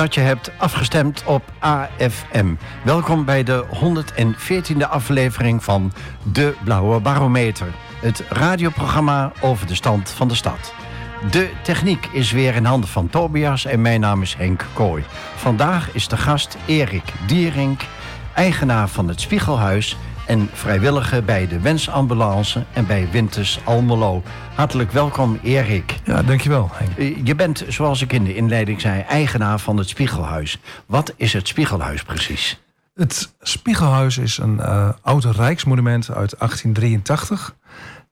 Dat je hebt afgestemd op AFM. Welkom bij de 114e aflevering van De Blauwe Barometer. Het radioprogramma over de stand van de stad. De techniek is weer in handen van Tobias en mijn naam is Henk Kooi. Vandaag is de gast Erik Dierink, eigenaar van het Spiegelhuis en vrijwillige bij de Wensambulance en bij Winters Almelo. Hartelijk welkom, Erik. Ja, dankjewel, Henk. Eh, je bent, zoals ik in de inleiding zei, eigenaar van het Spiegelhuis. Wat is het Spiegelhuis precies? Het Spiegelhuis is een uh, oud rijksmonument uit 1883.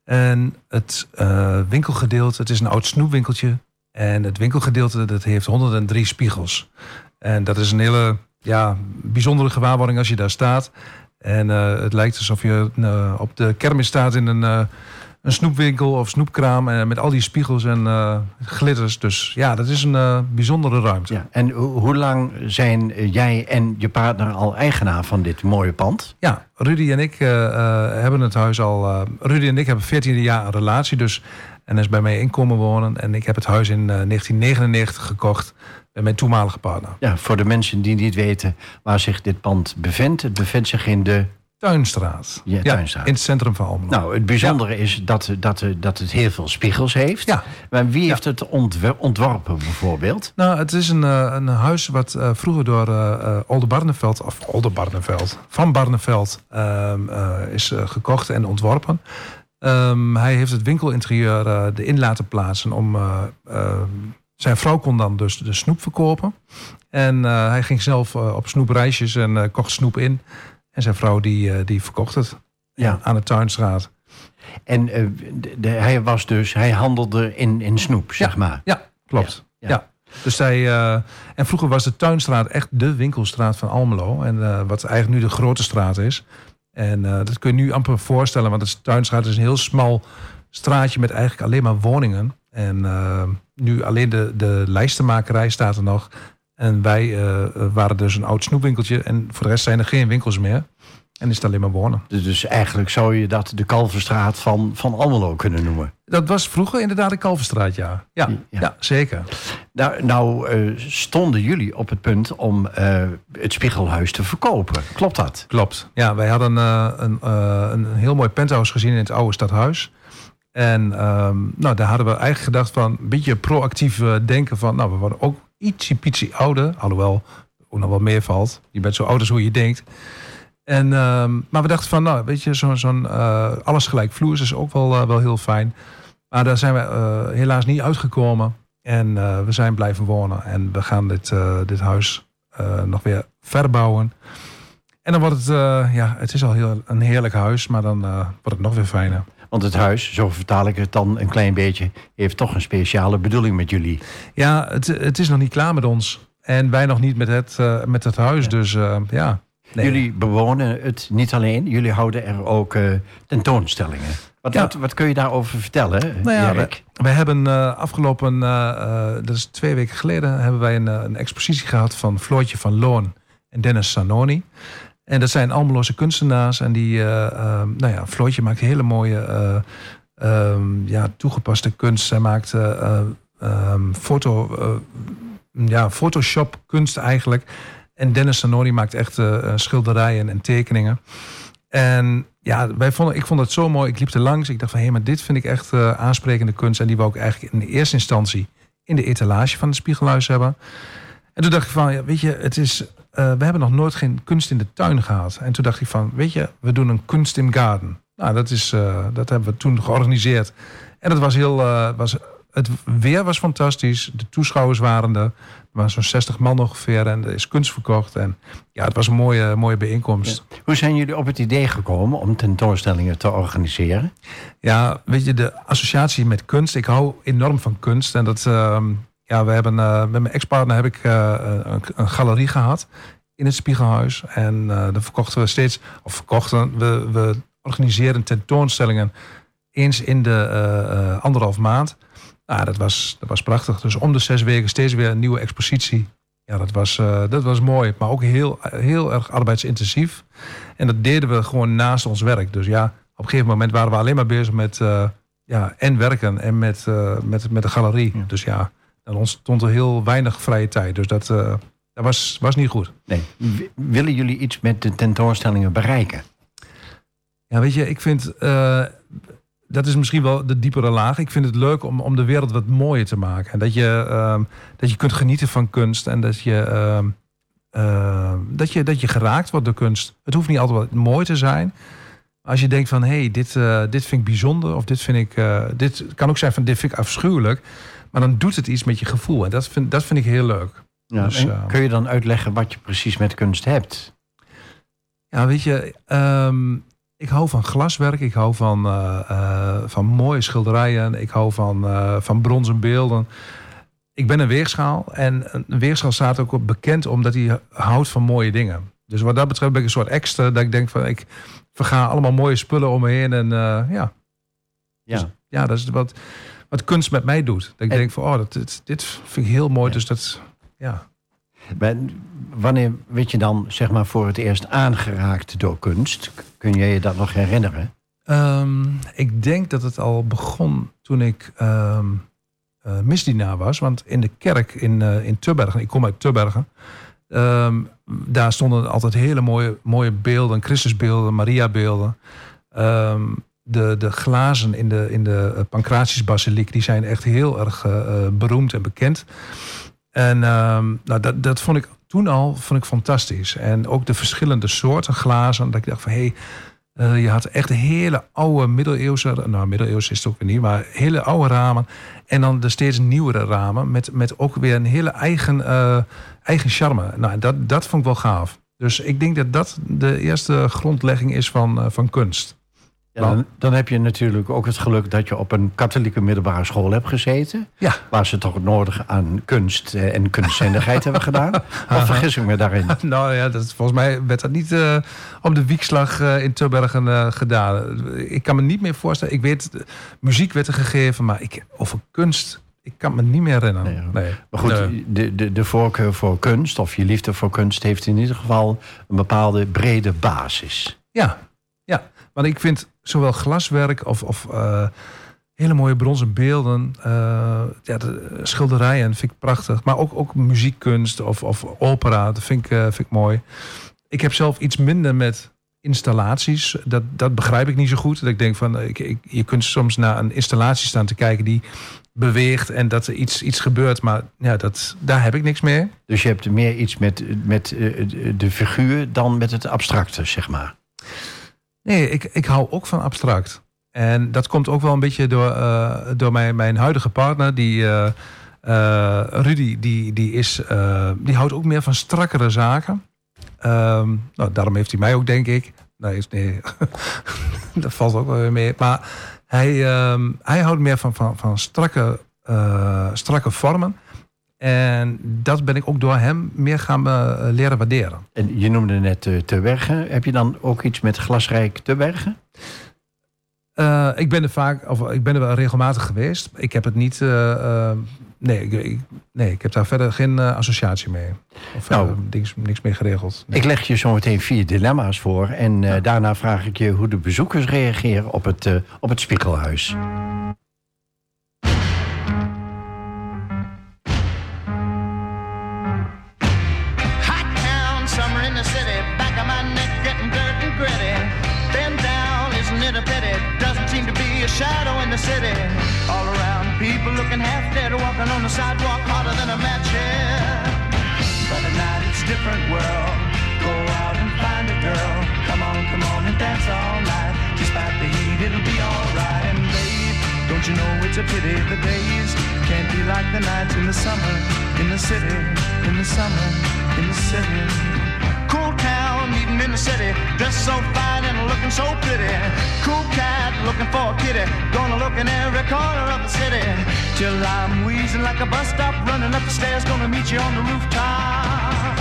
En het uh, winkelgedeelte, het is een oud snoepwinkeltje. En het winkelgedeelte dat heeft 103 spiegels. En dat is een hele ja, bijzondere gewaarwording als je daar staat. En uh, het lijkt alsof je uh, op de kermis staat in een, uh, een snoepwinkel of snoepkraam. En met al die spiegels en glitters. Dus ja, dat is een bijzondere ruimte. Ja, en hoe lang zijn jij en je partner al eigenaar van dit mooie pand? Ja, Rudy en ik hebben het huis al. Rudy en ik hebben 14 jaar een relatie. Dus, en is bij mij inkomen wonen. En ik heb het huis in 1999 gekocht mijn toenmalige partner. Ja, voor de mensen die niet weten waar zich dit pand bevindt. Het bevindt zich in de... Tuinstraat. Ja, Tuinstraat. in het centrum van Almelo. Nou, het bijzondere is dat, dat, dat het heel veel spiegels heeft. Ja. Maar wie heeft het ontworpen bijvoorbeeld? Nou, het is een, eh, een huis wat uh, vroeger door uh, Olde Barneveld... of Olde Barneveld, van Barneveld ehm, is gekocht en ontworpen. Um, hij heeft het winkelinterieur in laten plaatsen om zijn vrouw kon dan dus de snoep verkopen. En uh, hij ging zelf uh, op snoepreisjes en uh, kocht snoep in. En zijn vrouw die, die verkocht het ja. aan de Tuinstraat. En de, de, hij was dus, hij handelde in, in snoep, zeg maar. Ja, klopt. Ja. ja. Dus hij, en vroeger was de Tuinstraat echt de winkelstraat van Almelo. En wat eigenlijk nu de grote straat is. En dat kun je nu amper voorstellen, want de Tuinstraat is een heel smal straatje met eigenlijk alleen maar woningen. En uh, nu alleen de, de lijstenmakerij staat er nog. En wij uh, waren dus een oud snoepwinkeltje. En voor de rest zijn er geen winkels meer. En is het alleen maar wonen. Dus, dus eigenlijk zou je dat de Kalverstraat van, van Almelo kunnen noemen? Dat was vroeger inderdaad de Kalverstraat, ja. Ja, ja. zeker. Nou, nou uh, stonden jullie op het punt om uh, het Spiegelhuis te verkopen. Klopt dat? Klopt. Ja, wij hadden uh, een, een heel mooi penthouse gezien in het oude stadhuis. En um, nou, daar hadden we eigenlijk gedacht van een beetje proactief uh, denken van, nou, we worden ook pietsie ouder, alhoewel ook nog wel meer valt. Je bent zo oud als hoe je denkt. En, um, maar we dachten van, nou, weet je, zo'n zo uh, alles gelijk vloers is ook wel, uh, wel heel fijn. Maar daar zijn we helaas niet uitgekomen. En we zijn blijven wonen. En we gaan dit, dit huis nog weer verbouwen. En dan wordt het, ja, het is al heel, een heerlijk huis, maar dan wordt het nog weer fijner. Want het huis, zo vertaal ik het dan een klein beetje, heeft toch een speciale bedoeling met jullie. Ja, het, het is nog niet klaar met ons. En wij nog niet met het, uh, met het huis. Dus uh, ja. Nee. Jullie bewonen het niet alleen, jullie houden er ook uh, tentoonstellingen. Wat, ja. wat, wat, kun je daarover vertellen, nou ja? We, hebben afgelopen, dat is twee weken geleden, hebben wij een, een expositie gehad van Floortje van Loon en Dennis Sanoni. En dat zijn Almeloze kunstenaars. En die, uh, uh, nou ja, Floortje maakt hele mooie uh, ja, toegepaste kunst. Zij maakt um, foto, ja, Photoshop kunst eigenlijk. En Dennis Sanoni maakt echt schilderijen en tekeningen. En ja, wij vonden, ik vond het zo mooi. Ik liep er langs. Ik dacht van, hé, maar dit vind ik echt aansprekende kunst. En die wou ik eigenlijk in de eerste instantie in de etalage van het Spiegelhuis hebben. En toen dacht ik van, ja, weet je, het is uh, we hebben nog nooit geen kunst in de tuin gehad. En toen dacht ik van, weet je, we doen een kunst in garden. Nou, dat, is, uh, dat hebben we toen georganiseerd. En dat was heel, uh, was, het weer was fantastisch. De toeschouwers waren er. Er waren zo'n 60 man ongeveer en er is kunst verkocht. En ja, het was een mooie, mooie bijeenkomst. Hoe zijn jullie op het idee gekomen om tentoonstellingen te organiseren? Ja, weet je, de associatie met kunst. Ik hou enorm van kunst. En dat, ehm, ja, we hebben uh, met mijn ex-partner heb ik uh, een, een, galerie gehad in het Spiegelhuis. En uh, daar verkochten we steeds, of verkochten, we, we organiseren tentoonstellingen eens in de anderhalf maand. Nou, dat was, dat was prachtig. Dus om de zes weken steeds weer een nieuwe expositie. Ja, dat was, dat was mooi, maar ook heel, heel erg arbeidsintensief. En dat deden we gewoon naast ons werk. Dus ja, op een gegeven moment waren we alleen maar bezig met ja, en werken en met, met, met de galerie. Dus ja, Dan ontstond er heel weinig vrije tijd. Dus dat, uh, dat was, was niet goed. Nee. willen jullie iets met de tentoonstellingen bereiken? Ja, weet je, ik vind... Uh, dat is misschien wel de diepere laag. Ik vind het leuk om, om de wereld wat mooier te maken. En dat je, uh, dat je kunt genieten van kunst. En dat je, uh, dat, je, dat je geraakt wordt door kunst. Het hoeft niet altijd mooi te zijn. Als je denkt van, hé, hey, dit, uh, dit vind ik bijzonder. Of dit vind ik... dit kan ook zijn van, dit vind ik afschuwelijk. Maar dan doet het iets met je gevoel. En dat vind, dat vind ik heel leuk. Ja, dus, kun je dan uitleggen wat je precies met kunst hebt? Ja, weet je... Um, ik hou van glaswerk, ik hou van, uh, uh, van mooie schilderijen, ik hou van, van bronzen beelden. Ik ben een weegschaal en een weegschaal staat ook bekend omdat hij houdt van mooie dingen. Dus wat dat betreft ben ik een soort extra dat ik denk van ik verga allemaal mooie spullen om me heen en ja. Ja. Dus, ja, dat is wat, wat kunst met mij doet. Dat ik denk van oh, dat, dit, dit vind ik heel mooi, dus dat, ja. Wanneer werd je dan zeg maar voor het eerst aangeraakt door kunst? Kun je je dat nog herinneren? Um, ik denk dat het al begon toen ik um, uh, misdienaar was. Want in de kerk in, uh, in Tubbergen, ik kom uit Tubbergen... Um, daar stonden altijd hele mooie, mooie beelden, Christusbeelden, Mariabeelden. De, de glazen in de, in de eh, Pancratiusbasiliek, die zijn echt heel erg uh, beroemd en bekend. En nou, dat, dat vond ik toen al vond ik fantastisch. En ook de verschillende soorten glazen. Dat ik dacht van hé, hey, je had echt hele oude middeleeuwse, nou middeleeuws is het niet, maar hele oude ramen. En dan de steeds nieuwere ramen met, met ook weer een hele eigen, eigen charme. Nou, dat, dat vond ik wel gaaf. Dus ik denk dat dat de eerste grondlegging is van, van kunst. Dan, dan, heb je natuurlijk ook het geluk dat je op een katholieke middelbare school hebt gezeten. Ja. Waar ze toch het nodige aan kunst eh, en kunstzindigheid hebben gedaan. Of vergis ik me daarin? Nou ja, dat, volgens mij werd dat niet uh, op de wiekslag uh, in Tubbergen uh, gedaan. Ik kan me niet meer voorstellen. Ik weet, muziek werd er gegeven, maar ik, over kunst. Ik kan me niet meer herinneren. Nee, nee. Maar goed, de, de, de voorkeur voor kunst, of je liefde voor kunst, heeft in ieder geval een bepaalde brede basis. Ja. Want ik vind zowel glaswerk of, of uh, hele mooie bronzen beelden, uh, ja, de schilderijen vind ik prachtig. Maar ook, ook muziekkunst of, of opera, dat vind ik, uh, vind ik mooi. Ik heb zelf iets minder met installaties. Dat, dat begrijp ik niet zo goed. Dat ik denk van, ik, ik, je kunt soms naar een installatie staan te kijken die beweegt en dat er iets, iets gebeurt. Maar ja, dat, daar heb ik niks mee. Dus je hebt meer iets met, met de figuur dan met het abstracte, zeg maar. Nee, ik, ik hou ook van abstract. En dat komt ook wel een beetje door, uh, door mijn, mijn huidige partner. Die, uh, Rudy, die, die, is, die houdt ook meer van strakkere zaken. Um, nou, daarom heeft hij mij ook, denk ik. Nee, nee dat valt ook wel weer mee. Maar hij, um, hij houdt meer van, van, van strakke, strakke vormen. En dat ben ik ook door hem meer gaan uh, leren waarderen. En je noemde net uh, Te Bergen. Heb je dan ook iets met glasrijk Te Bergen? Uh, ik ben er vaak, of ik ben er wel regelmatig geweest. Ik heb het niet. nee, ik, nee, ik heb daar verder geen associatie mee. Of nou, niks, niks mee geregeld. Nee. Ik leg je zo meteen vier dilemma's voor. En ja. daarna vraag ik je hoe de bezoekers reageren op het, op het Spiegelhuis. Shadow in the city. All around, people looking half dead, walking on the sidewalk harder than a match head. But at night it's different world. Go out and find a girl. Come on, come on and dance all night. Despite the heat, it'll be alright. And babe, don't you know it's a pity the days can't be like the nights in the summer, in the city, in the summer, in the city. Meeting in the city, dressed so fine and looking so pretty. Cool cat, looking for a kitty, gonna look in every corner of the city. Till I'm wheezing like a bus stop, running up the stairs, gonna meet you on the rooftop.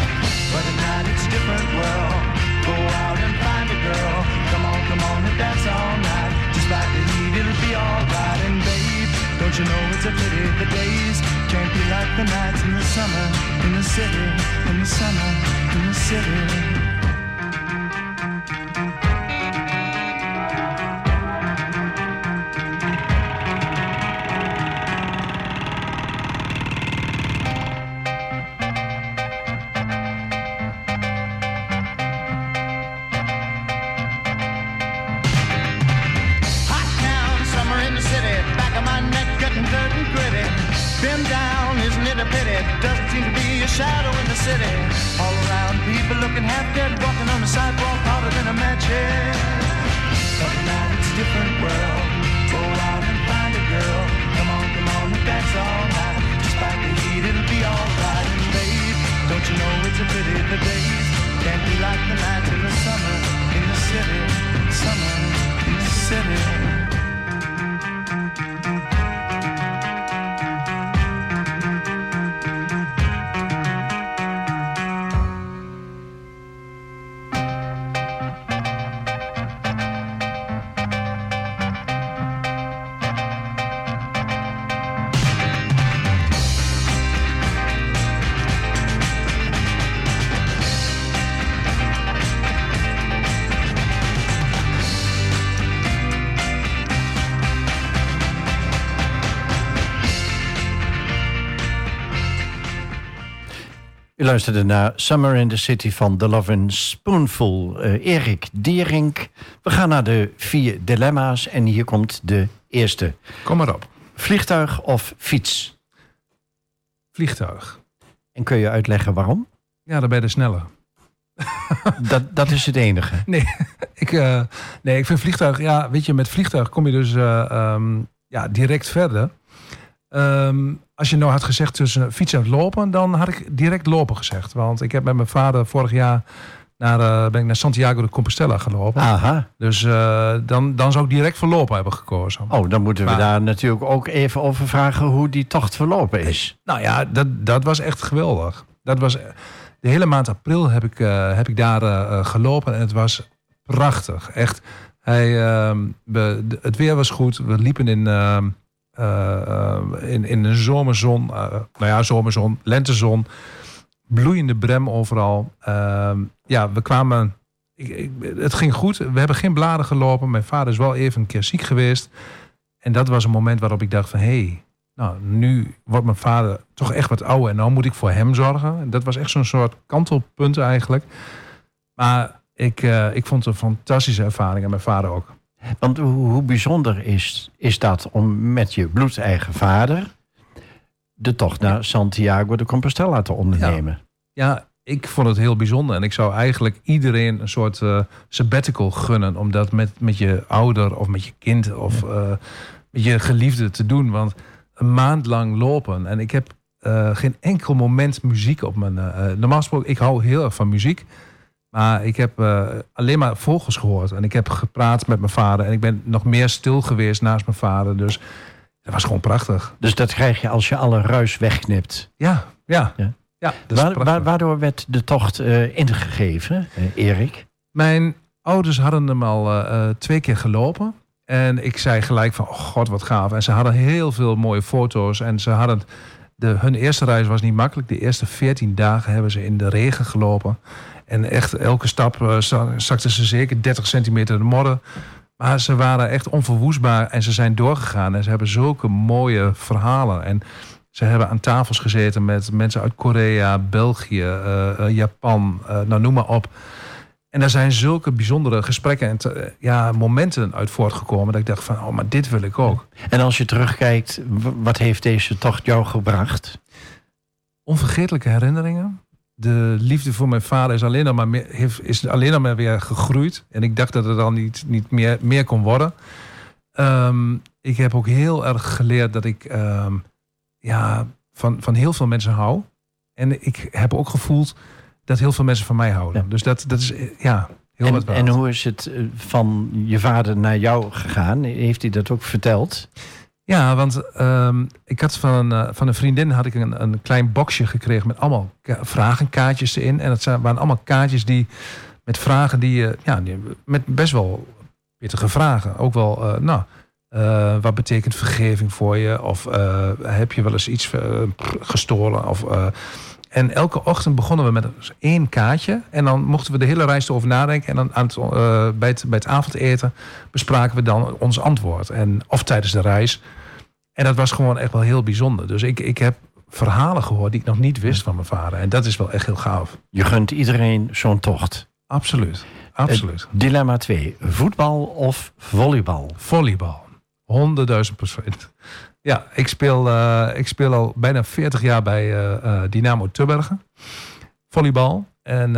But at night it's a different world. Go out and find a girl. Come on, come on and dance all night. Despite the heat, it'll be alright. And babe, don't you know it's a pity the days can't be like the nights in the summer, in the city, in the summer, in the city. Luisterde naar Summer in the City van The Lovin' Spoonful. Uh, Erik Dierink. We gaan naar de vier dilemma's en hier komt de eerste. Kom maar op. Vliegtuig of fiets? Vliegtuig. En kun je uitleggen waarom? Ja, dan ben je sneller. dat, dat is het enige. Nee, ik, uh, nee, ik vind vliegtuig... Ja, weet je, met vliegtuig kom je dus uh, um, ja, direct verder. Um, als je nou had gezegd tussen fietsen en lopen, dan had ik direct lopen gezegd. Want ik heb met mijn vader vorig jaar naar, uh, ben ik naar Santiago de Compostela gelopen. Aha. Dus uh, dan, dan zou ik direct voor lopen hebben gekozen. Oh, dan moeten we maar, daar natuurlijk ook even over vragen hoe die tocht verlopen is. Nou ja, dat, dat was echt geweldig. Dat was, de hele maand april heb ik, uh, heb ik daar gelopen en het was prachtig. Echt. Hij, we, het weer was goed. We liepen in uh, in, in een zomerzon, uh, nou ja, zomerzon, lentezon, bloeiende brem overal. Uh, ja, we kwamen, ik, het ging goed. We hebben geen bladen gelopen. Mijn vader is wel even een keer ziek geweest. En dat was een moment waarop ik dacht van, hé, hey, nou, nu wordt mijn vader toch echt wat ouder en nou moet ik voor hem zorgen. En dat was echt zo'n soort kantelpunt eigenlijk. Maar ik, ik vond het een fantastische ervaring en mijn vader ook. Want hoe, bijzonder is, is dat om met je bloedeigen vader de tocht naar Santiago de Compostela te ondernemen? Ja, ja ik vond het heel bijzonder. En ik zou eigenlijk iedereen een soort uh, sabbatical gunnen. Om dat met, met je ouder of met je kind of ja. uh, met je geliefde te doen. Want een maand lang lopen. En ik heb uh, geen enkel moment muziek op mijn... normaal gesproken, ik hou heel erg van muziek. Maar ik heb uh, alleen maar vogels gehoord. En ik heb gepraat met mijn vader. En ik ben nog meer stil geweest naast mijn vader. Dus dat was gewoon prachtig. Dus dat krijg je als je alle ruis wegknipt? Ja, ja. ja. ja Wa wa waardoor werd de tocht uh, ingegeven, uh, Erik? Mijn ouders hadden hem al twee keer gelopen. En ik zei gelijk van, oh god, wat gaaf. En ze hadden heel veel mooie foto's. En ze hadden... De, hun eerste reis was niet makkelijk. De eerste 14 dagen hebben ze in de regen gelopen. En echt elke stap uh, zakten ze zeker 30 centimeter de modder. Maar ze waren echt onverwoestbaar en ze zijn doorgegaan. En ze hebben zulke mooie verhalen. En ze hebben aan tafels gezeten met mensen uit Korea, België, uh, Japan, uh, nou noem maar op. En daar zijn zulke bijzondere gesprekken en te, ja, momenten uit voortgekomen. Dat ik dacht van, oh, maar dit wil ik ook. En als je terugkijkt, wat heeft deze tocht jou gebracht? Onvergetelijke herinneringen de liefde voor mijn vader is alleen, maar meer, heeft, is alleen maar weer gegroeid. En ik dacht dat het dan niet, niet meer, meer kon worden. Um, ik heb ook heel erg geleerd dat ik um, ja, van, van heel veel mensen hou. En ik heb ook gevoeld dat heel veel mensen van mij houden. Ja. Dus dat, dat is ja, heel en, wat En hoe is het eh, van je vader naar jou gegaan? Heeft hij dat ook verteld? Ja, want um, ik had van, uh, van een vriendin had ik een, een klein boxje gekregen met allemaal vragenkaartjes erin. En dat waren allemaal kaartjes die met vragen die je, ja, met best wel pittige vragen. Ook wel, uh, nou, wat betekent vergeving voor je? Of heb je wel eens iets gestolen? Of, en elke ochtend begonnen we met één kaartje. En dan mochten we de hele reis erover nadenken. En dan aan het, bij, het, bij het avondeten bespraken we dan ons antwoord. En, of tijdens de reis. En dat was gewoon echt wel heel bijzonder. Dus ik, ik heb verhalen gehoord die ik nog niet wist van mijn vader. En dat is wel echt heel gaaf. Je gunt iedereen zo'n tocht. Absoluut. Absoluut. Uh, dilemma 2. Voetbal of volleybal? Volleybal. Honderdduizend procent. Ja, ik speel, eh, ik speel al bijna 40 jaar bij eh, Dynamo Tubbergen. Volleybal. En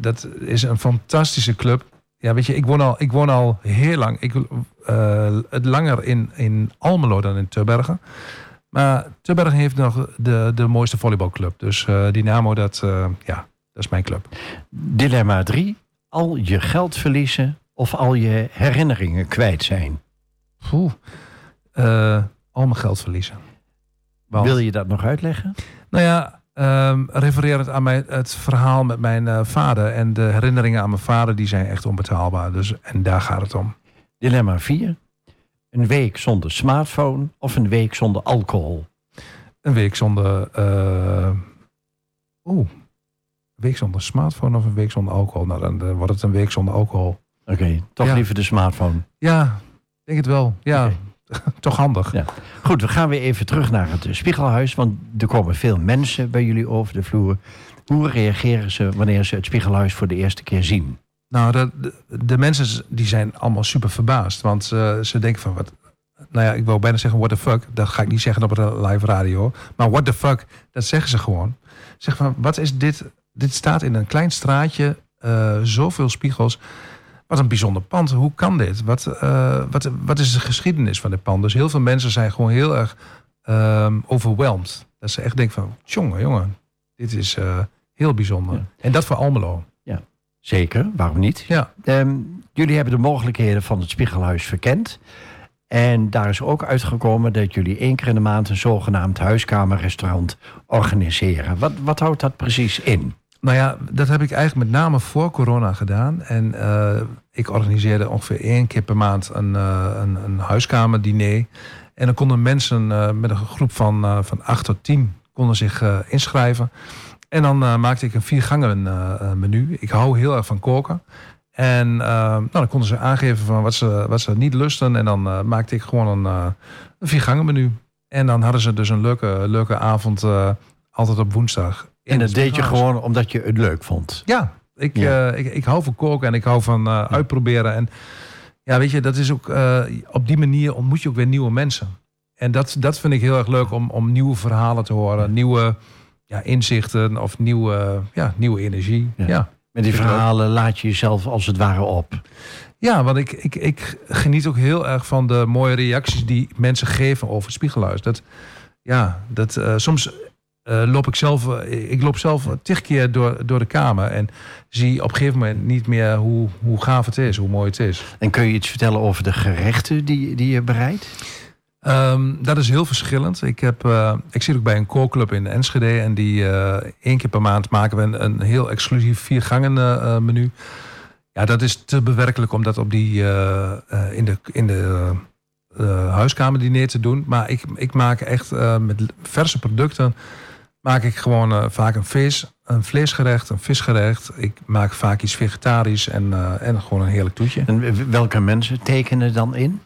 dat is een fantastische club. Ja, weet je, ik woon al, ik woon al heel lang. Ik, het langer in, in Almelo dan in Tubbergen. Maar Tubbergen heeft nog de, de mooiste volleybalclub. Dus Dynamo, dat, ja, dat is mijn club. Dilemma 3. Al je geld verliezen of al je herinneringen kwijt zijn. Poeh. Al mijn geld verliezen. Want- Wil je dat nog uitleggen? Nou ja, ehm refererend aan mijn, het verhaal met mijn eh, vader. En de herinneringen aan mijn vader, die zijn echt onbetaalbaar. Dus, en daar gaat het om. Dilemma 4. Een week zonder smartphone of een week zonder alcohol. Een week zonder... eh, Oeh. Een week zonder smartphone of een week zonder alcohol? Nou, dan wordt het een week zonder alcohol. Oké, toch Ja. liever de smartphone. Ja, ik denk het wel. Ja. toch handig. Ja. Goed, we gaan weer even terug naar het Spiegelhuis. Want er komen veel mensen bij jullie over de vloer. Hoe reageren ze wanneer ze het Spiegelhuis voor de eerste keer zien? Nou, de, de, de mensen die zijn allemaal super verbaasd. Want eh, ze denken van wat. Nou ja, ik wou bijna zeggen what the fuck. Dat ga ik niet zeggen op de live radio. Maar what the fuck, dat zeggen ze gewoon. Zeg van wat is dit? Dit staat in een klein straatje. eh, zoveel spiegels. Wat een bijzonder pand. Hoe kan dit? Wat, eh, wat, wat is de geschiedenis van dit pand? Dus heel veel mensen zijn gewoon heel erg overwhelmed. Dat ze echt denken van, jongen, jongen, dit is eh, heel bijzonder. Ja. En dat voor Almelo. Zeker, waarom niet? Ja. Ehm, jullie hebben de mogelijkheden van het Spiegelhuis verkend. En daar is ook uitgekomen dat jullie één keer in de maand een zogenaamd huiskamerrestaurant organiseren. Wat, wat houdt dat precies in? Nou ja, dat heb ik eigenlijk met name voor corona gedaan. En eh, ik organiseerde ongeveer één keer per maand een, eh, een, een huiskamerdiner. En dan konden mensen eh, met een groep van, van acht tot tien konden zich inschrijven. En dan maakte ik een viergangen menu. Ik hou heel erg van koken. En nou, dan konden ze aangeven van wat ze, wat ze niet lusten. En dan maakte ik gewoon een, een viergangen menu. En dan hadden ze dus een leuke, leuke avond altijd op woensdag. En dat deed je gewoon omdat je het leuk vond. Ja, ik, Ja. eh, ik, ik hou van koken en ik hou van eh, uitproberen. En ja, weet je, dat is ook eh, op die manier ontmoet je ook weer nieuwe mensen. En dat, dat vind ik heel erg leuk om, om nieuwe verhalen te horen, nieuwe ja, inzichten of nieuwe, ja, nieuwe energie. Ja. Ja. Ja. Met die verhalen laat je jezelf als het ware op. want ik, ik, ik geniet ook heel erg van de mooie reacties die mensen geven over spiegelhuis. Dat, ja, dat, soms eh, loop ik zelf, eh, ik loop zelf tig keer door, door de kamer en zie op een gegeven moment niet meer hoe, hoe gaaf het is, hoe mooi het is. En kun je iets vertellen over de gerechten die, die je bereidt? Ehm, dat is heel verschillend. Ik, heb, eh, ik zit ook bij een kookclub in Enschede. En die één keer per maand maken we een, een heel exclusief viergangen menu. Ja, dat is te bewerkelijk om dat op die, in de, in de eh, huiskamerdiner te doen. Maar ik, ik maak echt met verse producten... maak ik gewoon eh, vaak een vis, een vleesgerecht, een visgerecht. Ik maak vaak iets vegetarisch en, eh, en gewoon een heerlijk toetje. En welke mensen tekenen dan in?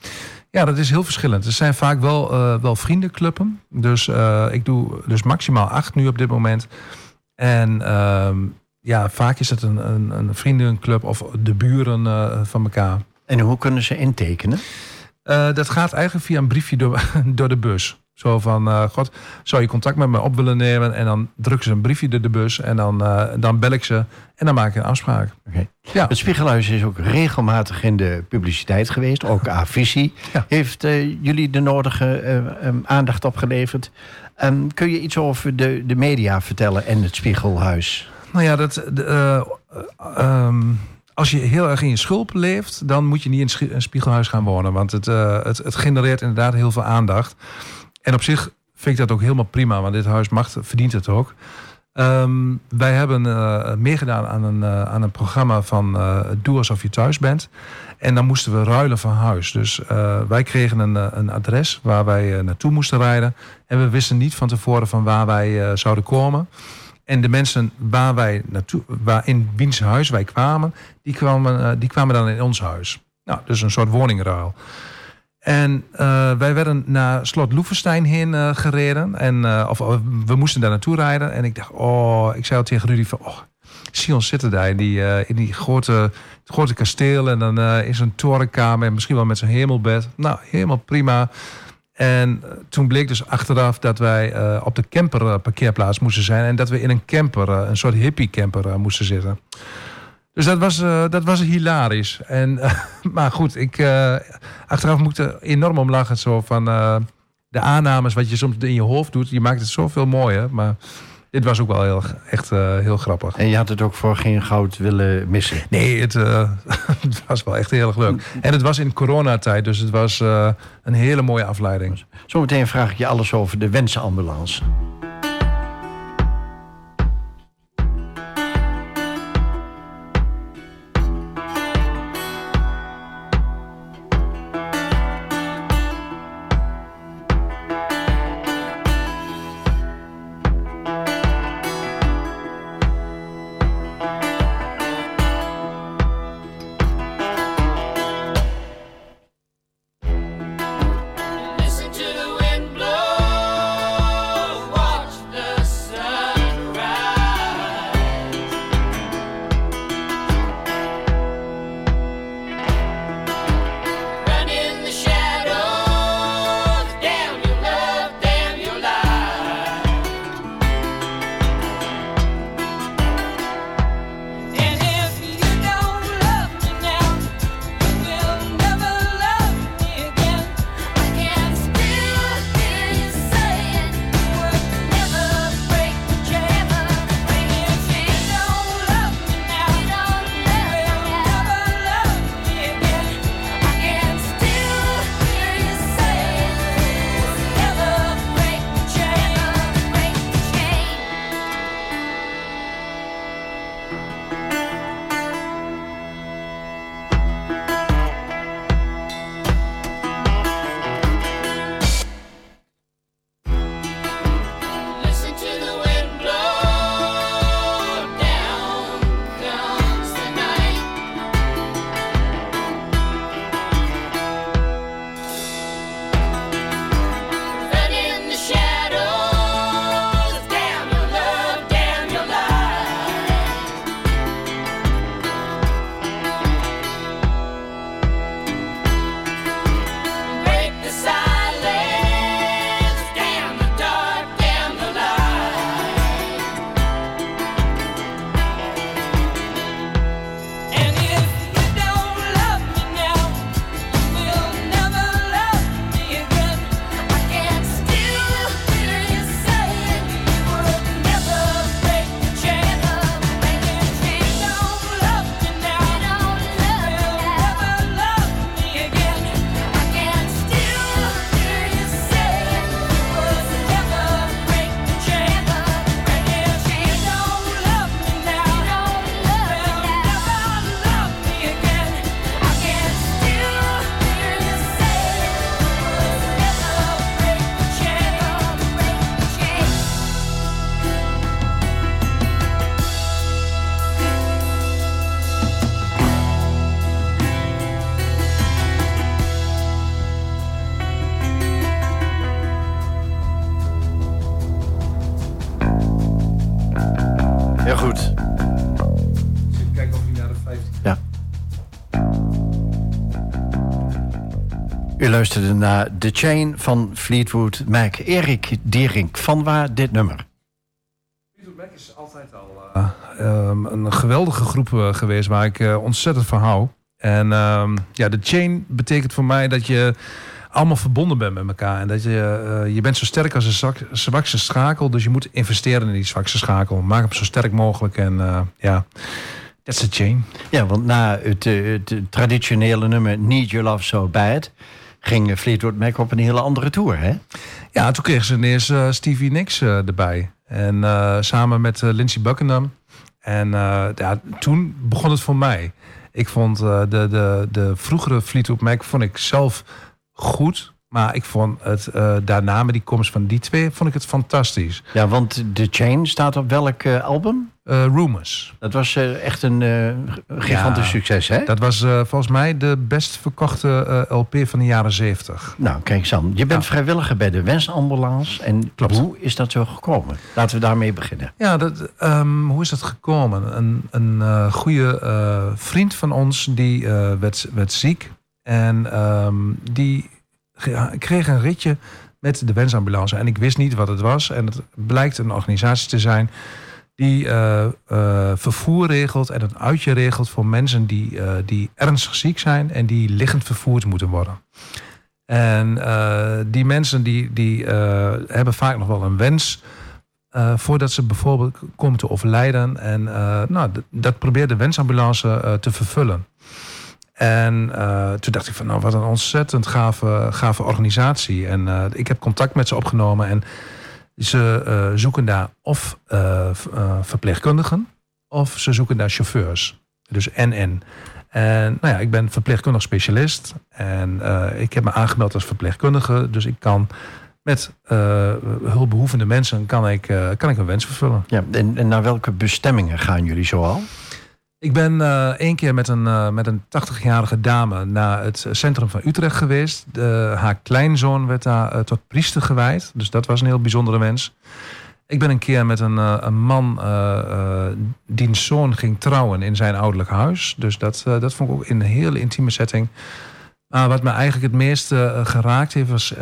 Ja, dat is heel verschillend. Er zijn vaak wel, eh, wel vriendenclubben. Dus ik doe dus maximaal acht nu op dit moment. En ehm, ja, vaak is het een, een, een vriendenclub of de buren van elkaar. En hoe kunnen ze intekenen? Dat gaat eigenlijk via een briefje door, door de bus. Zo van, eh, god, zou je contact met me op willen nemen? En dan drukken ze een briefje door de bus. En dan, eh, dan bel ik ze. En dan maak ik een afspraak. Ja. Het Spiegelhuis is ook regelmatig in de publiciteit geweest. Ook A-Visie Ja. heeft eh, jullie de nodige eh, ehm, aandacht opgeleverd. Ehm, kun je iets over de, de media vertellen en het Spiegelhuis? Nou ja, dat, de, eh, eh, ehm, als je heel erg in je schulp leeft, dan moet je niet in een spiegelhuis gaan wonen. Want het, het, het genereert inderdaad heel veel aandacht. En op zich vind ik dat ook helemaal prima, want dit huis mag, verdient het ook. Ehm, wij hebben eh, meegedaan aan een, eh, aan een programma van eh Doe alsof je thuis bent. En dan moesten we ruilen van huis. Dus wij kregen een, een adres waar wij naartoe moesten rijden. En we wisten niet van tevoren van waar wij zouden komen. En de mensen waar wij naartoe, waar in wiens huis wij kwamen, die kwamen, die kwamen dan in ons huis. Nou, dus een soort woningruil. En eh, wij werden naar slot Loevestein heen eh, gereden. En, eh, of we moesten daar naartoe rijden. En ik dacht, oh, ik zei al tegen Rudy van, oh, Sion zitten daar in die, in die grote grote kasteel en dan is een torenkamer en misschien wel met zijn hemelbed. Nou, helemaal prima. En toen bleek dus achteraf dat wij op de camper parkeerplaats moesten zijn en dat we in een camper, een soort hippie camper moesten zitten. Dus dat was, dat was hilarisch. En, maar goed, ik, achteraf moet ik er enorm om lachen. Zo van de aannames wat je soms in je hoofd doet. Je maakt het zoveel mooier. Maar dit was ook wel heel, echt heel grappig. En je had het ook voor geen goud willen missen? Nee, het, het was wel echt heel erg leuk. En het was in coronatijd, dus het was een hele mooie afleiding. Zometeen vraag ik je alles over de wensenambulance. Luisterde naar The Chain van Fleetwood Mac. Erik Dierink, van waar dit nummer? Fleetwood Mac is altijd al uh, um, een geweldige groep uh, geweest waar ik uh, ontzettend van hou. En um, ja, The Chain betekent voor mij dat je allemaal verbonden bent met elkaar. En dat je, je bent zo sterk als een zwakste schakel. Dus je moet investeren in die zwakste schakel. Maak hem zo sterk mogelijk. En ja, that's the chain. Ja, want na het, het traditionele nummer Need Your Love So Bad ging Fleetwood Mac op een hele andere tour, hè? Ja, toen kregen ze ineens uh, Stevie Nicks uh, erbij. En uh, samen met Lindsey Buckingham. En ja, toen begon het voor mij. Ik vond de, de, de vroegere Fleetwood Mac vond ik zelf goed. Maar ik vond het uh, daarna met die komst van die twee vond ik het fantastisch. Ja, want The Chain staat op welk uh, album? Uh, Rumors. Dat was echt een gigantisch ja, succes, hè? Dat was volgens mij de best verkochte LP van de jaren zeventig. Nou, kijk Sam, je bent ja. vrijwilliger bij de Wensambulance. En Klopt. hoe is dat zo gekomen? Laten we daarmee beginnen. Ja, dat, um, hoe is dat gekomen? Een, een goede vriend van ons, die werd, werd ziek. En um, die ik kreeg een ritje met de wensambulance. En ik wist niet wat het was. En het blijkt een organisatie te zijn die uh, vervoer regelt en een uitje regelt voor mensen die, uh, die ernstig ziek zijn en die liggend vervoerd moeten worden. En die mensen die, die hebben vaak nog wel een wens voordat ze bijvoorbeeld komen te overlijden. En nou, dat probeert de wensambulance te vervullen. En uh, toen dacht ik van, nou, wat een ontzettend gave, gave organisatie. En uh, ik heb contact met ze opgenomen en ze uh, zoeken daar of verpleegkundigen of ze zoeken daar chauffeurs. Dus NN. En nou ja, ik ben verpleegkundig specialist en ik heb me aangemeld als verpleegkundige. Dus ik kan met hulpbehoevende mensen kan ik, kan ik een wens vervullen. Ja, en, en naar welke bestemmingen gaan jullie zoal? Ik ben uh, één keer met een, uh, met een 80-jarige dame naar het centrum van Utrecht geweest. De, haar kleinzoon werd daar uh, tot priester gewijd. Dus dat was een heel bijzondere mens. Ik ben een keer met een, een man, diens zoon ging trouwen in zijn ouderlijk huis. Dus dat, dat vond ik ook in een hele intieme setting. Maar wat me eigenlijk het meeste geraakt heeft was...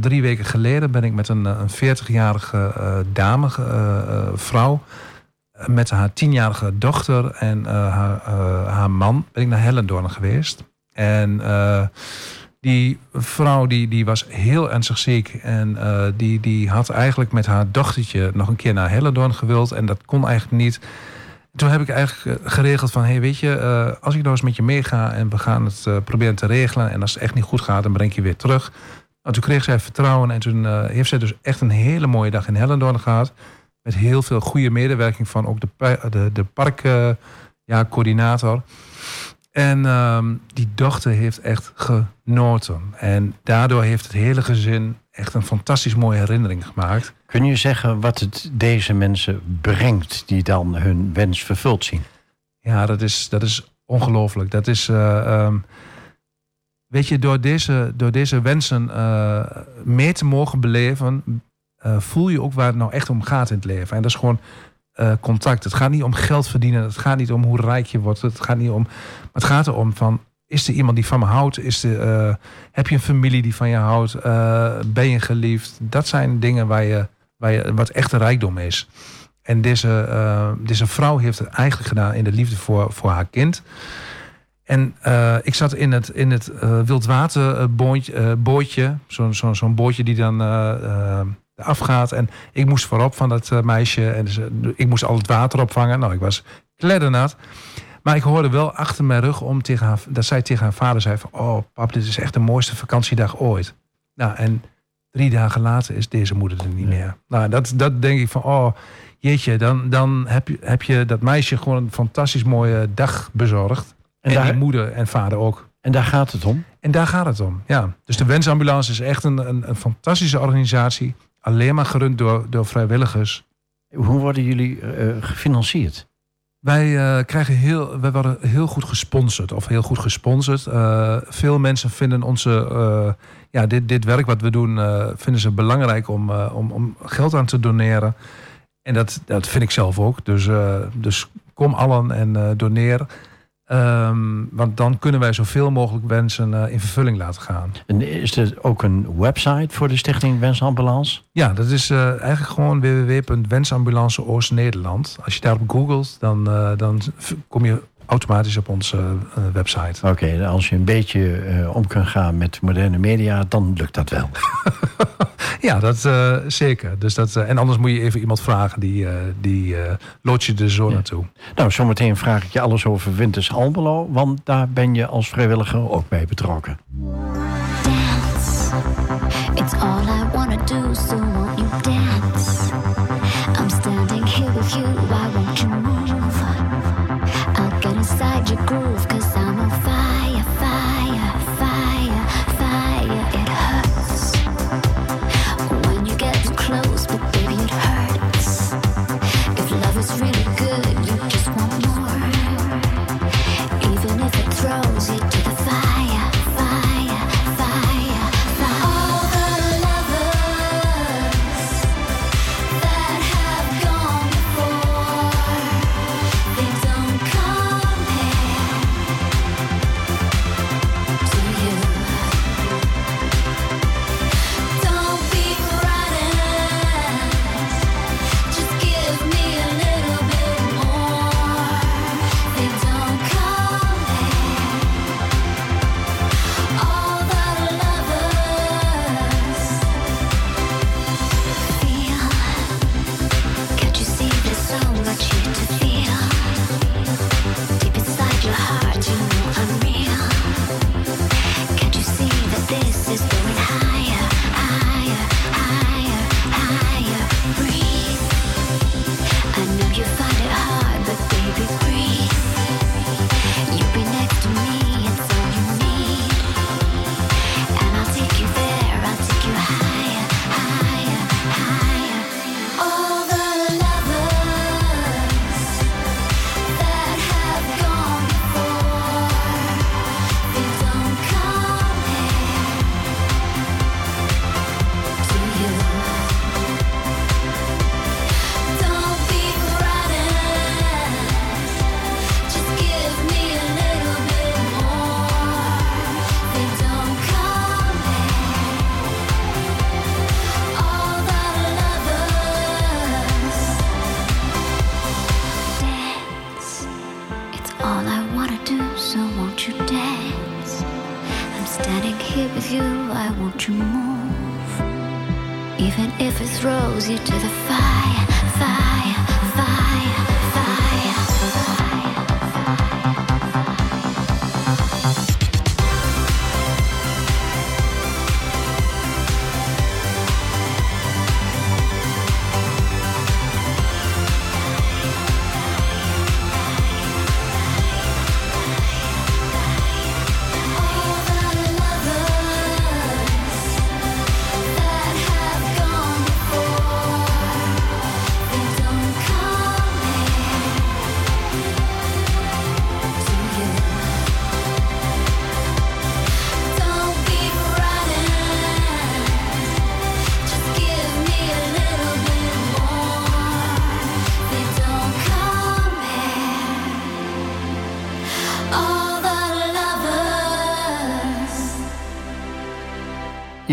drie weken geleden ben ik met een, een 40-jarige dame, vrouw met haar tienjarige dochter en uh, haar, uh, haar, man ben ik naar Hellendoorn geweest. En uh, die vrouw die, die was heel ernstig ziek. En die, die had eigenlijk met haar dochtertje nog een keer naar Hellendoorn gewild. En dat kon eigenlijk niet. Toen heb ik eigenlijk geregeld van... hey, weet je, als ik nou eens met je meega... en we gaan het proberen te regelen... en als het echt niet goed gaat, dan breng ik je weer terug. Nou, toen kreeg zij vertrouwen... en toen heeft zij dus echt een hele mooie dag in Hellendoorn gehad... Met heel veel goede medewerking van ook de, de, de parkcoördinator. Ja, en um, die dochter heeft echt genoten. En daardoor heeft het hele gezin echt een fantastisch mooie herinnering gemaakt. Kun je zeggen wat het deze mensen brengt die dan hun wens vervuld zien? Ja, dat is, dat is ongelooflijk. Dat is. Uh, um, weet je, door deze, door deze wensen uh, mee te mogen beleven, uh, voel je ook waar het nou echt om gaat in het leven. En dat is gewoon uh, contact. Het gaat niet om geld verdienen. Het gaat niet om hoe rijk je wordt. Het gaat niet om. Het gaat erom van. Is er iemand die van me houdt? Is er, uh, heb je een familie die van je houdt? ben je geliefd? Dat zijn dingen waar je, waar je, wat echte rijkdom is. En deze, deze vrouw heeft het eigenlijk gedaan in de liefde voor, voor haar kind. En ik zat in het, in het uh, wildwaterbootje. Zo'n zo, zo'n bootje die dan afgaat. En ik moest voorop van dat uh, meisje. En dus, ik moest al het water opvangen. Nou, ik was kleddernat. Maar ik hoorde wel achter mijn rug om tegen haar, dat zij tegen haar vader zei van... Oh, pap, dit is echt de mooiste vakantiedag ooit. Nou, en drie dagen later is deze moeder er niet meer. Nou, dat, dat denk ik van, oh, jeetje, dan, dan heb, je, heb je dat meisje gewoon een fantastisch mooie dag bezorgd. En, en daar, moeder en vader ook. En daar gaat het om? En daar gaat het om, ja. Dus de Wensambulance is echt een, een, een fantastische organisatie alleen maar gerund door, door vrijwilligers. Hoe worden jullie uh, gefinancierd? Wij uh, krijgen heel, wij worden heel goed gesponsord of heel goed gesponsord. Uh, veel mensen vinden onze, ja, dit, dit werk wat we doen, vinden ze belangrijk om, om, om geld aan te doneren. En dat, dat vind ik zelf ook. Dus, dus kom allen en doneer. Um, want dan kunnen wij zoveel mogelijk wensen uh, in vervulling laten gaan. En is er ook een website voor de Stichting Wensambulance? Ja, dat is uh, eigenlijk gewoon www.wensambulance Oost-Nederland. Als je daarop googelt, dan, uh, dan kom je automatisch op onze uh, website. Oké, als je een beetje uh, om kunt gaan met moderne media, dan lukt dat wel. ja, dat uh, zeker. Dus dat, en anders moet je even iemand vragen, die, die je er zo ja. naartoe. Nou, zometeen vraag ik je alles over Winters Almelo, want daar ben je als vrijwilliger ook bij betrokken. Dance. It's all I wanna do, so won't you dance?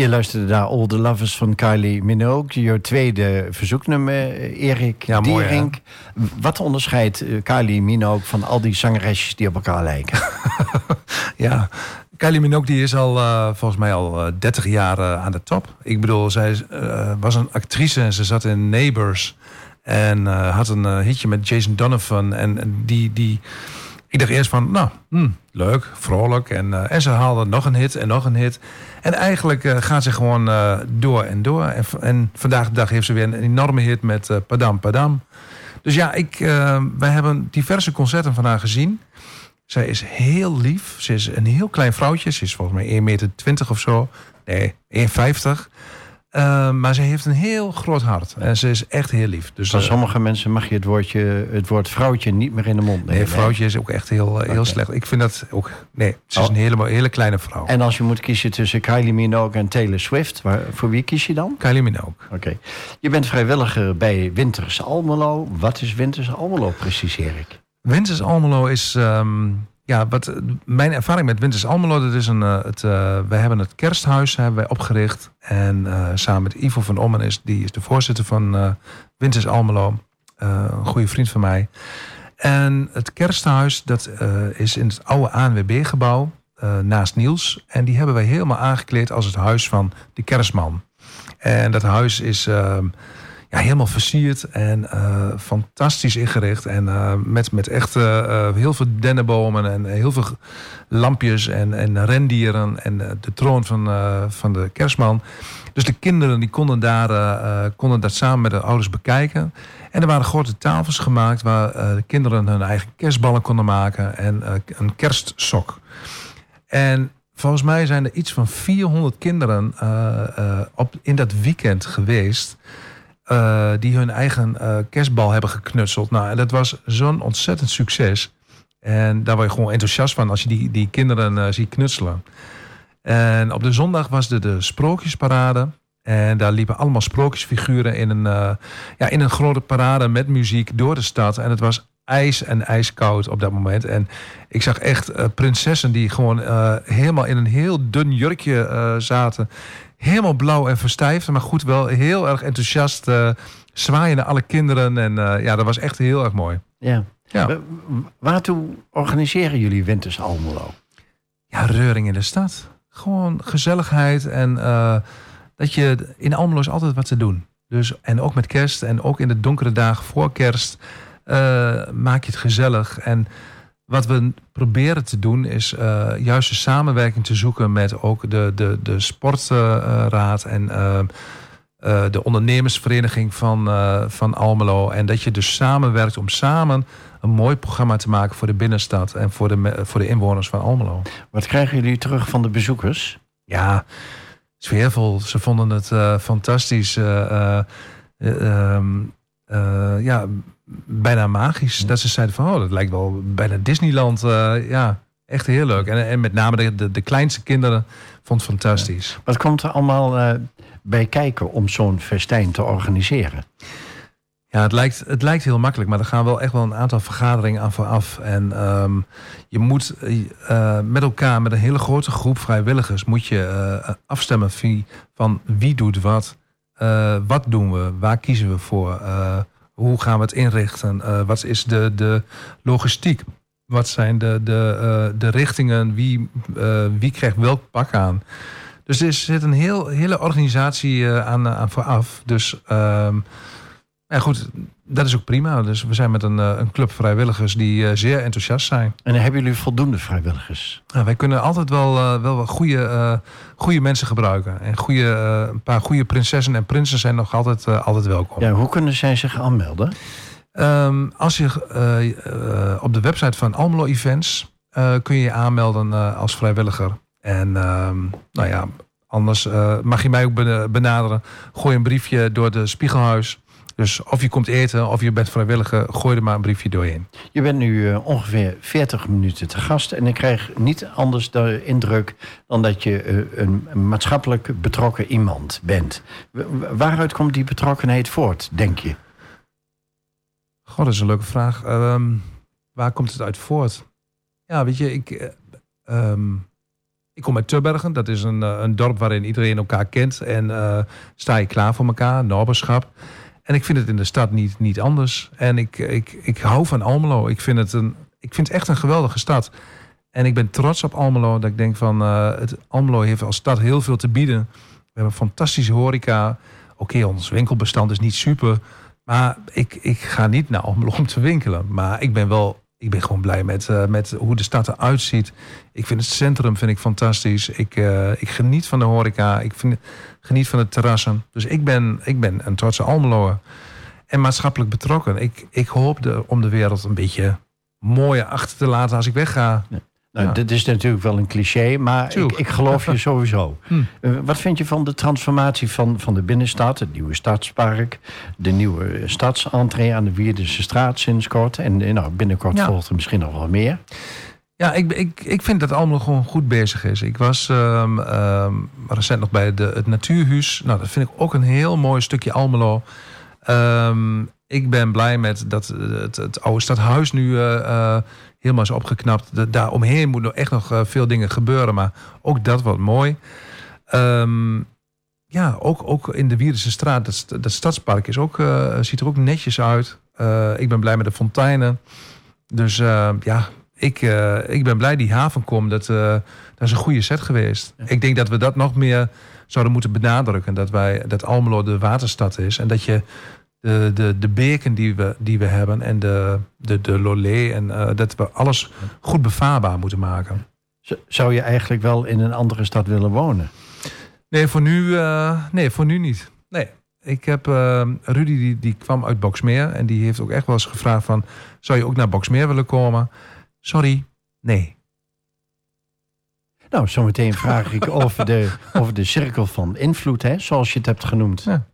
Je luisterde naar All the Lovers van Kylie Minogue. Je tweede verzoeknummer, eh, Erik Ja, mooi? Dierink. Wat onderscheidt eh, Kylie Minogue van al die zangeresjes die op elkaar lijken? Ja, Kylie Minogue die is al eh, volgens mij al eh, 30 jaar aan de top. Ik bedoel, zij was een actrice en ze zat in Neighbors. En had een hitje met Jason Donovan. En, en die, die, ik dacht eerst van, nou, hm, leuk, vrolijk. En, eh, en ze haalde nog een hit en nog een hit. En eigenlijk eh, gaat ze gewoon eh, door en door. En, en vandaag de dag heeft ze weer een enorme hit met Padam Padam. Dus ja, ik, wij hebben diverse concerten van haar gezien. Zij is heel lief. Ze is een heel klein vrouwtje. Ze is volgens mij 1,20 meter of zo. Nee, 1,50. Eh, maar ze heeft een heel groot hart. En ze is echt heel lief. Dus Van eh, sommige mensen mag je het, woordje, het woord vrouwtje niet meer in de mond nemen. nee, vrouwtje is ook echt heel, eh, heel slecht. Ik vind dat ook... Nee, ze is Oh. een hele, hele kleine vrouw. En als je moet kiezen tussen Kylie Minogue en Taylor Swift, waar, voor wie kies je dan? Kylie Minogue. Oké. Je bent vrijwilliger bij Winters Almelo. Wat is Winters Almelo precies, Erik? Winters Almelo is... ehm, ja, wat, mijn ervaring met Winters Almelo... Dat is een, eh, het, eh, wij hebben het kersthuis hebben wij opgericht. En eh, samen met Ivo van Ommen is, die is de voorzitter van Winters Almelo. Een goede vriend van mij. En het kersthuis dat is in het oude ANWB-gebouw naast Niels. En die hebben wij helemaal aangekleed als het huis van de kerstman. En dat huis is ehm, ja, helemaal versierd en eh, fantastisch ingericht. En eh, met, met echt eh, heel veel dennenbomen en heel veel lampjes en, en rendieren. En de troon van, van de kerstman. Dus de kinderen die konden, daar, konden dat samen met de ouders bekijken. En er waren grote tafels gemaakt waar de kinderen hun eigen kerstballen konden maken. En een kerstsok. En volgens mij zijn er iets van 400 kinderen op, in dat weekend geweest. Eh, die hun eigen eh, kerstbal hebben geknutseld. Nou, en dat was zo'n ontzettend succes. En daar word je gewoon enthousiast van als je die, die kinderen eh, ziet knutselen. En op de zondag was er de sprookjesparade. En daar liepen allemaal sprookjesfiguren in een, ja, in een grote parade met muziek door de stad. En het was ijs en ijskoud op dat moment. En ik zag echt prinsessen die gewoon helemaal in een heel dun jurkje zaten. Helemaal blauw en verstijfd. Maar goed, wel heel erg enthousiast eh, zwaaien naar alle kinderen. En eh, ja, dat was echt heel erg mooi. Ja. Ja. Wa- Waartoe organiseren jullie Winters Almelo? Ja, reuring in de stad. Gewoon gezelligheid en eh, dat je in Almelo is altijd wat te doen. Dus, en ook met kerst en ook in de donkere dagen voor kerst eh, maak je het gezellig. En wat we proberen te doen is eh, juist de samenwerking te zoeken met ook de, de, de sportraad en eh, eh, de ondernemersvereniging van, van Almelo. En dat je dus samenwerkt om samen een mooi programma te maken voor de binnenstad en voor de, voor de inwoners van Almelo. Wat krijgen jullie terug van de bezoekers? Ja, sfeervol. Ze vonden het fantastisch. eh, eh, eh, ehm, eh, ja, bijna magisch. Dat ze zeiden van, oh, dat lijkt wel bijna Disneyland. eh, ja, echt heel leuk. En, en met name de, de, de kleinste kinderen vond het fantastisch. Wat komt er allemaal eh, bij kijken om zo'n festijn te organiseren? Ja, het lijkt, het lijkt heel makkelijk, maar er gaan wel echt wel een aantal vergaderingen aan vooraf. En ehm, je moet eh, met elkaar, met een hele grote groep vrijwilligers, moet je afstemmen van wie doet wat. Wat doen we? Waar kiezen we voor? Hoe gaan we het inrichten? Eh, wat is de, de logistiek? Wat zijn de, de, eh, de richtingen? Wie, eh, wie krijgt welk pak aan? Dus er zit een heel, hele organisatie aan, aan vooraf. Dus ja, goed, dat is ook prima. Dus we zijn met een, eh, een club vrijwilligers die eh, zeer enthousiast zijn. En hebben jullie voldoende vrijwilligers? Nou, wij kunnen altijd wel, eh, wel goede, eh, goede mensen gebruiken. En goede, een paar goede prinsessen en prinsen zijn nog altijd, altijd welkom. Ja, hoe kunnen zij zich aanmelden? Ehm, als je op de website van Almelo Events kun je je aanmelden als vrijwilliger. En ehm, nou ja, anders mag je mij ook bena- benaderen. Gooi een briefje door de Spiegelhuis. Dus of je komt eten of je bent vrijwilliger, gooi er maar een briefje doorheen. Je bent nu eh, ongeveer 40 minuten te gast en ik krijg niet anders de indruk dan dat je eh, een maatschappelijk betrokken iemand bent. W- waaruit komt die betrokkenheid voort, denk je? God, dat is een leuke vraag. Ehm, waar komt het uit voort? Ja, weet je, ik, eh, ehm, ik kom uit Tubbergen. Dat is een, een dorp waarin iedereen elkaar kent. En sta je klaar voor elkaar, naberschap. En ik vind het in de stad niet, niet anders. En ik, ik, ik hou van Almelo. Ik vind, het een, ik vind het echt een geweldige stad. En ik ben trots op Almelo. Dat ik denk van, eh, het, Almelo heeft als stad heel veel te bieden. We hebben fantastische horeca. Oké, ons winkelbestand is niet super. Maar ik, ik ga niet naar Almelo om te winkelen. Maar ik ben wel, ik ben gewoon blij met, eh, met hoe de stad eruit ziet. Ik vind het centrum vind ik fantastisch. Ik, eh, ik geniet van de horeca. Ik vind, geniet van de terrassen. Dus ik ben, ik ben een trotse Almeloer. En maatschappelijk betrokken. Ik, ik hoop om de wereld een beetje mooier achter te laten als ik wegga. Nou, Ja. dit is natuurlijk wel een cliché, maar ik, ik geloof je sowieso. Hm. Eh, wat vind je van de transformatie van, van de binnenstad, het nieuwe stadspark, de nieuwe stadsentree aan de Wierdense straat sinds kort en eh, nou, binnenkort Ja. volgt er misschien nog wel meer. Ja, ik, ik, ik vind dat Almelo gewoon goed bezig is. Ik was ehm, ehm, recent nog bij de, het Natuurhuis. Nou, dat vind ik ook een heel mooi stukje Almelo. Ehm, ik ben blij met dat het, het oude stadhuis nu eh, eh, helemaal is opgeknapt. De, daar omheen moet nog echt nog eh, veel dingen gebeuren. Maar ook dat wordt mooi. Ehm, ja, ook, ook in de Wierdense straat. Dat, dat stadspark is ook, eh, ziet er ook netjes uit. Eh, ik ben blij met de fonteinen. Dus ja, ik, ik ben blij die haven komt. Dat, dat is een goede set geweest. Ik denk dat we dat nog meer zouden moeten benadrukken. Dat, wij, dat Almelo de waterstad is. En dat je de, de, de beken die we, die we hebben en de, de, de lolé... en eh, dat we alles goed bevaarbaar moeten maken. Zou je eigenlijk wel in een andere stad willen wonen? Nee, voor nu, eh, nee, voor nu niet. Nee. Ik heb eh, Rudy, die, die kwam uit Boksmeer. En die heeft ook echt wel eens gevraagd van... zou je ook naar Boksmeer willen komen? Sorry, nee. Nou, zometeen vraag ik over de, over de cirkel van invloed, hè, zoals je het hebt genoemd. Ja.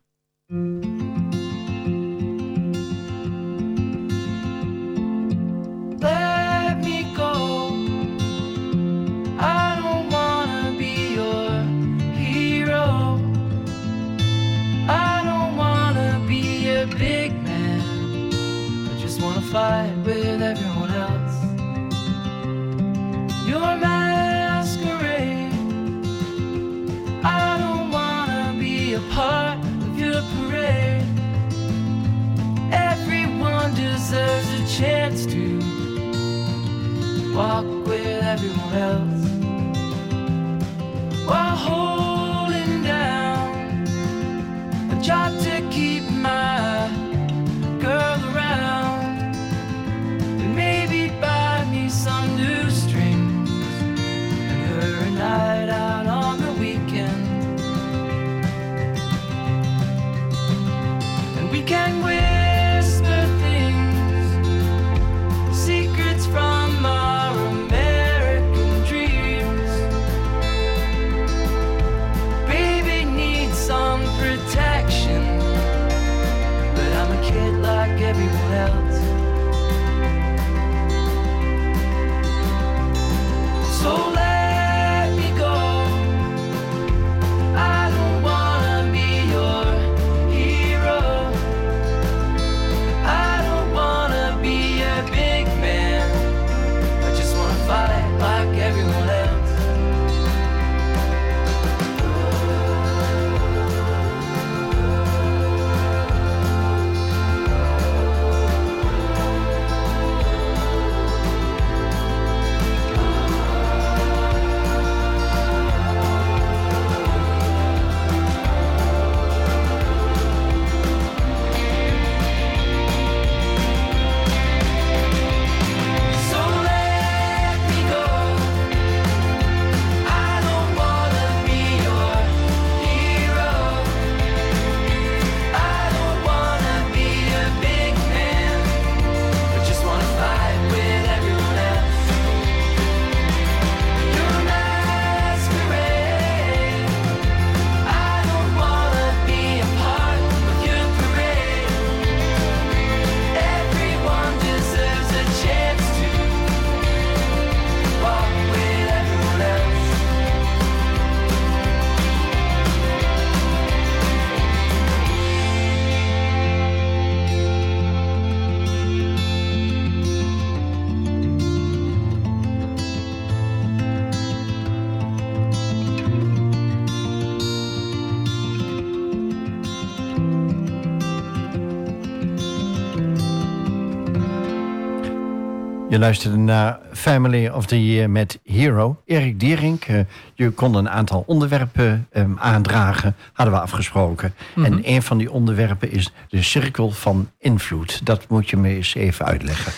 Luisterde naar Family of the Year met Hero. Erik Dierink, eh, je kon een aantal onderwerpen ehm, aandragen, hadden we afgesproken. En een van die onderwerpen is de cirkel van invloed. Dat moet je me eens even uitleggen.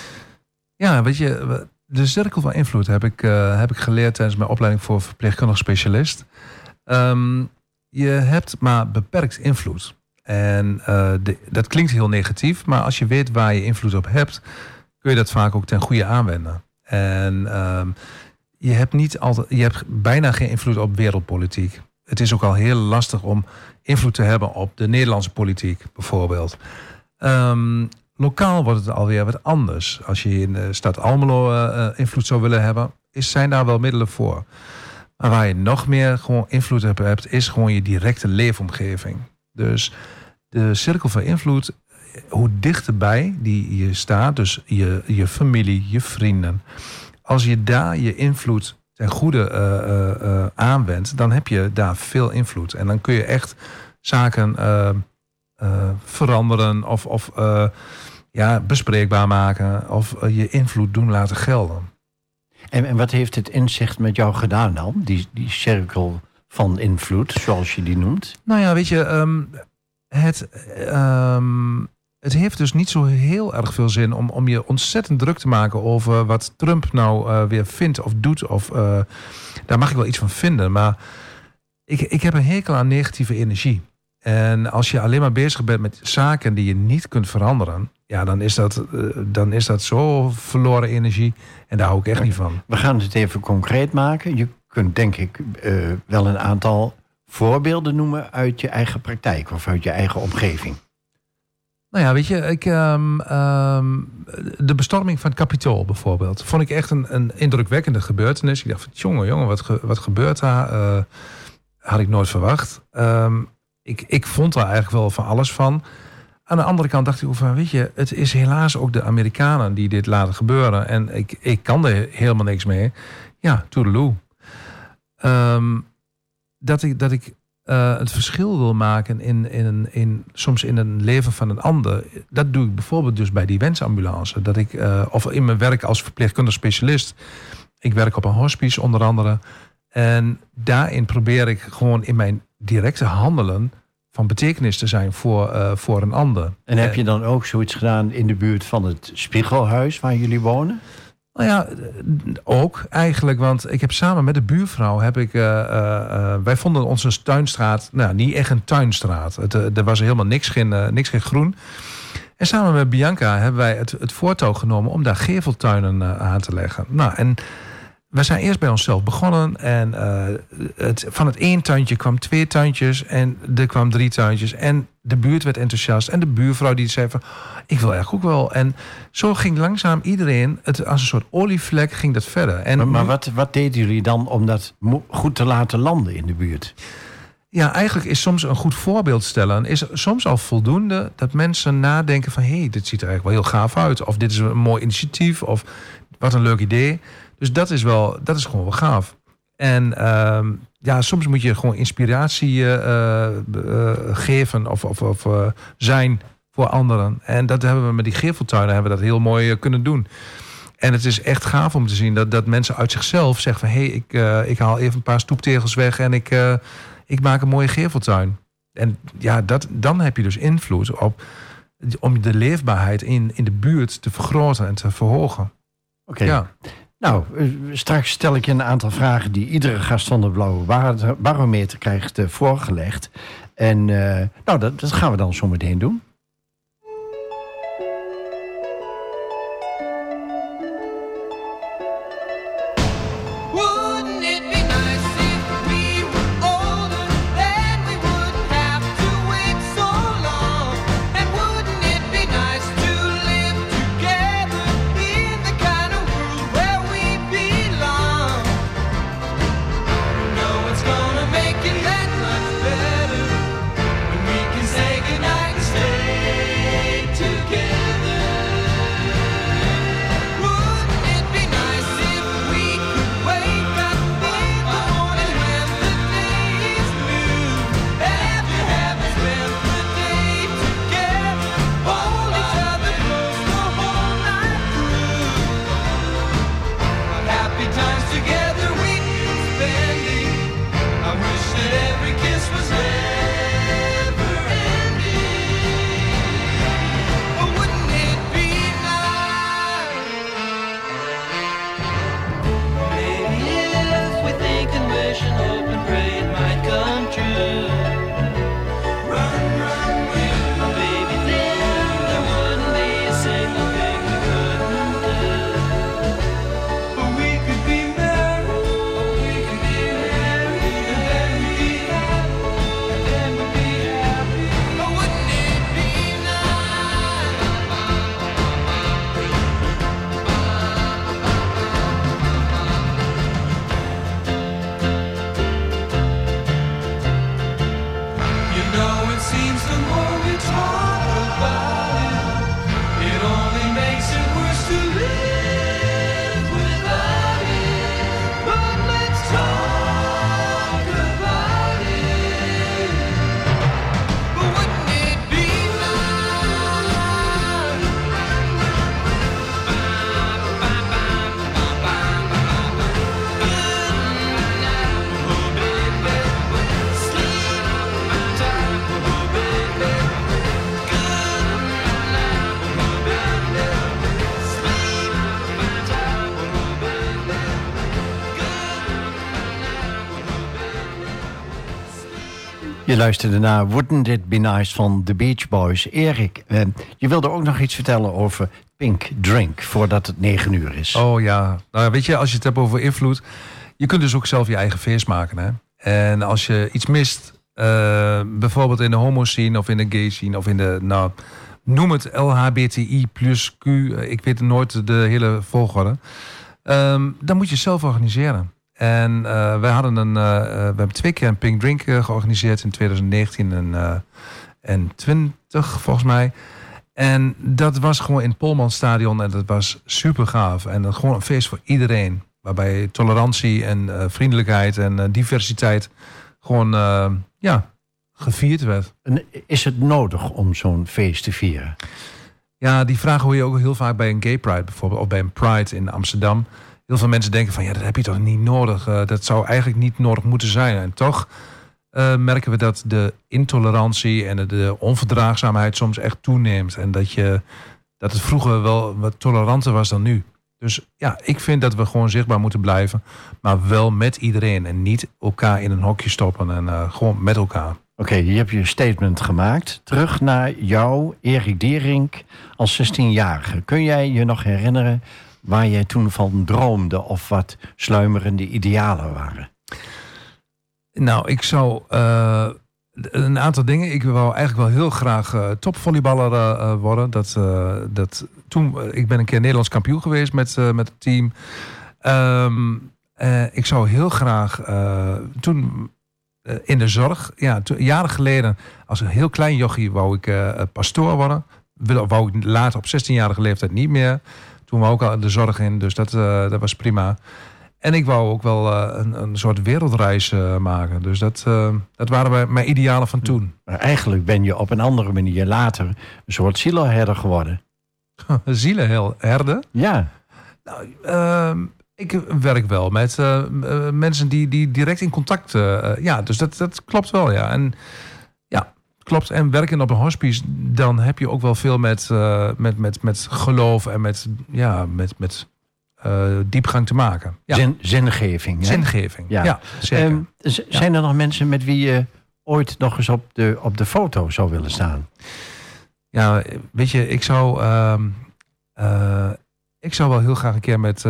Ja, weet je, de cirkel van invloed heb ik, eh, heb ik geleerd tijdens mijn opleiding voor verpleegkundig specialist. Ehm, je hebt maar beperkt invloed. En eh, de- dat klinkt heel negatief, maar als je weet waar je invloed op hebt, kun je dat vaak ook ten goede aanwenden. En ehm, je hebt niet altijd, je hebt bijna geen invloed op wereldpolitiek. Het is ook al heel lastig om invloed te hebben op de Nederlandse politiek, bijvoorbeeld. Ehm, lokaal wordt het alweer wat anders. Als je in de stad Almelo eh, eh, invloed zou willen hebben, is, zijn daar wel middelen voor. Maar waar je nog meer gewoon invloed op hebt, is gewoon je directe leefomgeving. Dus de cirkel van invloed, hoe dichterbij die je staat, dus je, je familie, je vrienden. Als je daar je invloed ten goede eh, aanwendt, dan heb je daar veel invloed. En dan kun je echt zaken veranderen of, of ja, bespreekbaar maken of je invloed doen laten gelden. En, en wat heeft het inzicht met jou gedaan dan? Die, die cirkel van invloed, zoals je die noemt. Nou ja, weet je, ehm, het, ehm, het heeft dus niet zo heel erg veel zin om, om je ontzettend druk te maken over wat Trump nou eh, weer vindt of doet. Of, eh, daar mag ik wel iets van vinden, maar ik, ik heb een hekel aan negatieve energie. En als je alleen maar bezig bent met zaken die je niet kunt veranderen, ja, dan is dat, eh, dan is dat zo verloren energie. En daar hou ik echt niet van. We gaan het even concreet maken. Je kunt denk ik wel een aantal voorbeelden noemen uit je eigen praktijk of uit je eigen omgeving. Nou ja, weet je, ik, ehm, ehm, de bestorming van het Capitool bijvoorbeeld, vond ik echt een, een indrukwekkende gebeurtenis. Ik dacht jongen, jongen, wat, wat gebeurt daar? Eh, had ik nooit verwacht. Ehm, ik, ik vond daar eigenlijk wel van alles van. Aan de andere kant dacht ik van, weet je, het is helaas ook de Amerikanen die dit laten gebeuren. En ik, ik kan er helemaal niks mee. Ja, toedeloe. Dat ik, dat ik eh, het verschil wil maken in, in, een, in, soms in een leven van een ander. Dat doe ik bijvoorbeeld dus bij die wensambulance. Dat ik, eh, of in mijn werk als verpleegkundig specialist. Ik werk op een hospice onder andere. En daarin probeer ik gewoon in mijn directe handelen van betekenis te zijn voor, eh, voor een ander. En heb je dan ook zoiets gedaan in de buurt van het Spiegelhuis waar jullie wonen? Nou ja, ook eigenlijk. Want ik heb samen met de buurvrouw heb ik. eh, eh, eh, wij vonden onze tuinstraat. Nou, niet echt een tuinstraat. Het, er was helemaal niks, geen, niks geen groen. En samen met Bianca hebben wij het, het voortouw genomen om daar geveltuinen aan te leggen. Nou, en we zijn eerst bij onszelf begonnen. En eh, het, van het één tuintje kwam twee tuintjes. En er kwam drie tuintjes. En de buurt werd enthousiast. En de buurvrouw die zei van... ik wil eigenlijk ook wel. En zo ging langzaam iedereen... Het, als een soort olievlek ging dat verder. En Maar, maar nu- wat, wat deden jullie dan om dat goed te laten landen in de buurt? Ja, eigenlijk is soms een goed voorbeeld stellen... is soms al voldoende dat mensen nadenken van... hé, hey, dit ziet er eigenlijk wel heel gaaf uit. Of dit is een mooi initiatief. Of wat een leuk idee. Dus dat is, wel, dat is gewoon wel gaaf. En ehm, ja, soms moet je gewoon inspiratie eh, eh, eh, geven of, of, of zijn voor anderen. En dat hebben we met die geveltuinen hebben we dat heel mooi kunnen doen. En het is echt gaaf om te zien dat, dat mensen uit zichzelf zeggen van... hé, hey, ik, ik haal even een paar stoeptegels weg en ik, ik maak een mooie geveltuin. En ja, dat, dan heb je dus invloed op om de leefbaarheid in, in de buurt te vergroten en te verhogen. Oké. Ja. Nou, eh, straks stel ik je een aantal vragen die iedere gast van de Blauwe Bar- Barometer krijgt eh, voorgelegd. En eh, nou, dat, dat gaan we dan zo meteen doen. Je luisterde naar Wouldn't It Be Nice van The Beach Boys. Erik, eh, je wilde ook nog iets vertellen over Pink Drink voordat het negen uur is. Oh ja, nou weet je, als je het hebt over invloed, je kunt dus ook zelf je eigen feest maken. Hè? En als je iets mist, eh, bijvoorbeeld in de homo scene of in de gay scene of in de, nou, noem het LHBTI plus Q, eh, ik weet nooit de hele volgorde. Ehm, dan moet je zelf organiseren. En eh, wij hadden een, eh, eh, we hebben twee keer een Pink Drink georganiseerd in 2019 en, en 20 volgens mij. En dat was gewoon in het Polmanstadion en dat was super gaaf. En dat gewoon een feest voor iedereen. Waarbij tolerantie en vriendelijkheid en diversiteit gewoon ja, gevierd werd. En is het nodig om zo'n feest te vieren? Ja, die vraag hoor je ook heel vaak bij een gay pride bijvoorbeeld. Of bij een pride in Amsterdam. Heel veel mensen denken van ja, dat heb je toch niet nodig. Eh, dat zou eigenlijk niet nodig moeten zijn. En toch eh, merken we dat de intolerantie en de, onverdraagzaamheid soms echt toeneemt. En dat, je, dat het vroeger wel wat toleranter was dan nu. Dus ja, ik vind dat we gewoon zichtbaar moeten blijven. Maar wel met iedereen. En niet elkaar in een hokje stoppen. En eh, gewoon met elkaar. Oké, je hebt je statement gemaakt. Terug naar jou, Erik Dierink, als 16-jarige. Kun jij je nog herinneren waar jij toen van droomde of wat sluimerende idealen waren? Nou, ik zou eh, een aantal dingen. Ik wou eigenlijk wel heel graag eh, topvolleyballer eh, worden. Dat, dat, toen, ik ben een keer Nederlands kampioen geweest met, met het team. Ehm, eh, ik zou heel graag toen in de zorg, ja, jaren geleden, als een heel klein jochie, wou ik pastoor worden. Wou ik later op 16-jarige leeftijd niet meer. Toen wou ik al de zorg in, dus dat, eh, dat was prima. En ik wou ook wel eh, een, een soort wereldreis eh, maken. Dus dat, eh, dat waren mijn idealen van toen. Maar eigenlijk ben je op een andere manier later een soort sieloherder geworden. Zielenherden. Ja, Nou, ehm, ik werk wel met mensen die, die direct in contact... ja, dus dat, dat klopt wel, ja. En ja, klopt. En werken op een hospice, dan heb je ook wel veel met, eh, met, met, met geloof en met, ja, met, met eh, diepgang te maken. Ja, zin, zingeving. hè? zingeving. Ja. Ja, zeker. Ehm, Zijn er nog mensen met wie je ooit nog eens op de, op de foto zou willen staan? Ja, weet je, ik zou, ehm, eh, ik zou wel heel graag een keer met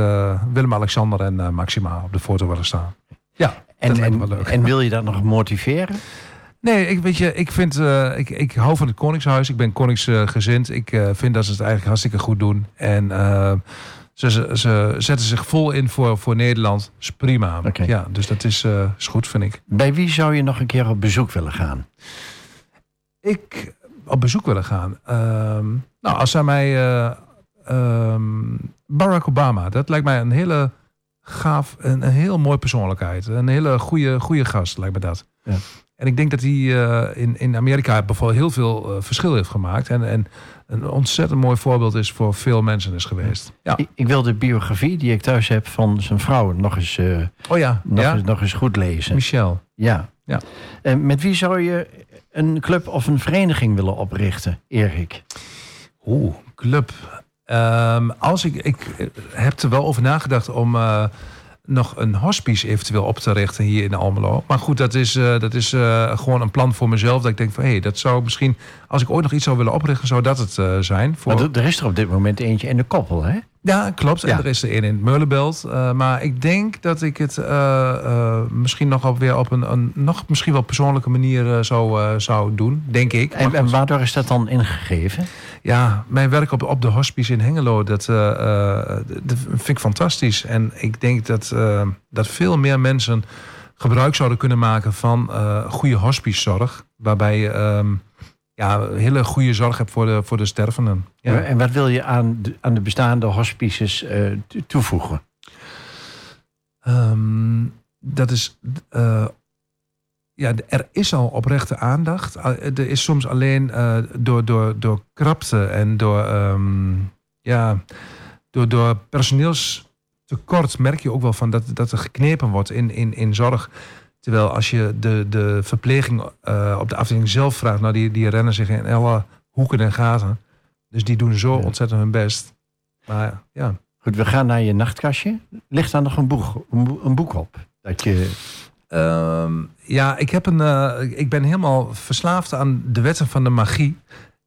Willem-Alexander en Maxima op de foto willen staan. Ja, En, dat en, wel leuk. en wil je dat nog motiveren? Nee, ik, weet je, ik vind, eh, ik, ik hou van het Koningshuis. Ik ben koningsgezind. ik eh, vind dat ze het eigenlijk hartstikke goed doen. En eh, ze, ze, ze zetten zich vol in voor, voor Nederland. is prima. Ja, dus dat is, is goed, vind ik. Bij wie zou je nog een keer op bezoek willen gaan? ik op bezoek willen gaan. Ehm, nou, als zij mij. eh, ehm, Barack Obama, dat lijkt mij een hele gaaf, een, een heel mooi persoonlijkheid. Een hele goede, goede gast, lijkt me dat. Ja. En ik denk dat hij eh, in, in Amerika bijvoorbeeld heel veel eh, verschil heeft gemaakt. En, en een ontzettend mooi voorbeeld is voor veel mensen is geweest. Ja. Ik, ik wil de biografie die ik thuis heb van zijn vrouw nog eens, eh, Oh ja, nog ja? eens, nog eens goed lezen. Michel. Ja. Ja. En met wie zou je een club of een vereniging willen oprichten, Erik? Oeh, club. Ehm, als ik, ik heb er wel over nagedacht om nog een hospice eventueel op te richten hier in Almelo. Maar goed, dat is, eh, dat is eh, gewoon een plan voor mezelf. Dat ik denk van hé, hey, dat zou misschien, als ik ooit nog iets zou willen oprichten, zou dat het eh, zijn. Voor... Maar er- is er op dit moment eentje in de koppel, hè? Ja, klopt. Ja. En er is er een in het Meulenbelt. Eh, maar ik denk dat ik het eh, eh, misschien nog op weer op een, een nog misschien wel persoonlijke manier zou, zou doen. Denk ik. En, en waardoor is dat dan ingegeven? Ja, mijn werk op, op de hospice in Hengelo, dat, dat vind ik fantastisch. En ik denk dat, dat veel meer mensen gebruik zouden kunnen maken van goede hospicezorg. Waarbij je ehm, ja, hele goede zorg hebt voor de, voor de stervenden. Ja. En wat wil je aan de, aan de bestaande hospices eh, to- toevoegen? Ehm, dat is. eh, ja, er is al oprechte aandacht. Ah, Er is soms alleen eh, door, door, door krapte en door, ehm, ja, door, door personeelstekort merk je ook wel van dat, dat er geknepen wordt in, in, in zorg. Terwijl als je de, de verpleging eh, op de afdeling zelf vraagt, nou die, die rennen zich in alle hoeken en gaten. Dus die doen zo Ja. ontzettend hun best. Maar ja. Goed, we gaan naar je nachtkastje. Ligt daar nog een boek, een boek- een boek op? Dat je, Ehm, ja, ik, heb een, eh, ik ben helemaal verslaafd aan de wetten van de magie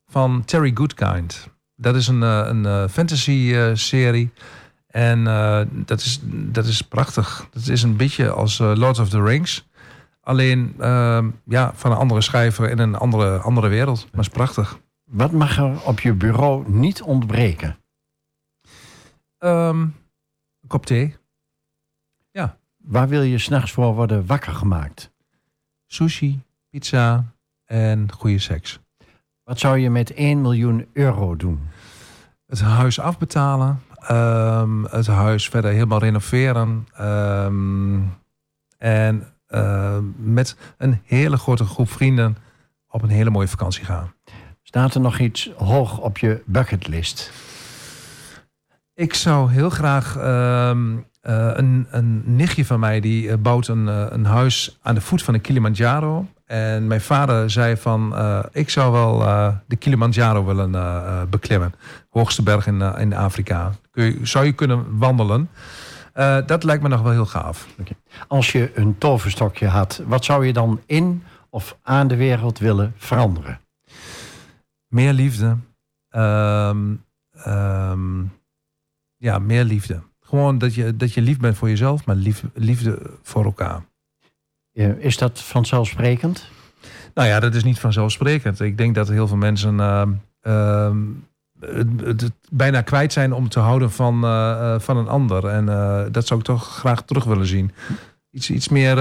van Terry Goodkind. Dat is een, eh, een fantasy-serie. en dat, is, dat is prachtig. Dat is een beetje als Lord of the Rings. Alleen ehm, ja, van een andere schrijver in een andere, andere wereld. Maar is prachtig. wat mag er op je bureau niet ontbreken? Ehm, een kop thee. Waar wil je s'nachts voor worden wakker gemaakt? Sushi, pizza en goede seks. Wat zou je met 1 miljoen euro doen? het huis afbetalen. ehm, het huis verder helemaal renoveren. en ehm, met een hele grote groep vrienden op een hele mooie vakantie gaan. Staat er nog iets hoog op je bucketlist? Ik zou heel graag. ehm, eh, een, een nichtje van mij die eh, bouwt een, eh, een huis aan de voet van de Kilimanjaro. En mijn vader zei van, eh, ik zou wel eh, de Kilimanjaro willen eh, eh, beklimmen. Hoogste berg in, eh, in Afrika. Kun je, zou je kunnen wandelen. Eh, dat lijkt me nog wel heel gaaf. Als je een toverstokje had, wat zou je dan in of aan de wereld willen veranderen? Meer liefde. Ehm, ehm, ja, meer liefde. Gewoon dat je, dat je lief bent voor jezelf, maar lief, liefde voor elkaar. Is dat vanzelfsprekend? Nou ja, dat is niet vanzelfsprekend. Ik denk dat heel veel mensen ehm, het, het- het bijna kwijt zijn om te houden van, eh, eh, van een ander. En eh, dat zou ik toch graag terug willen zien. Iets, iets meer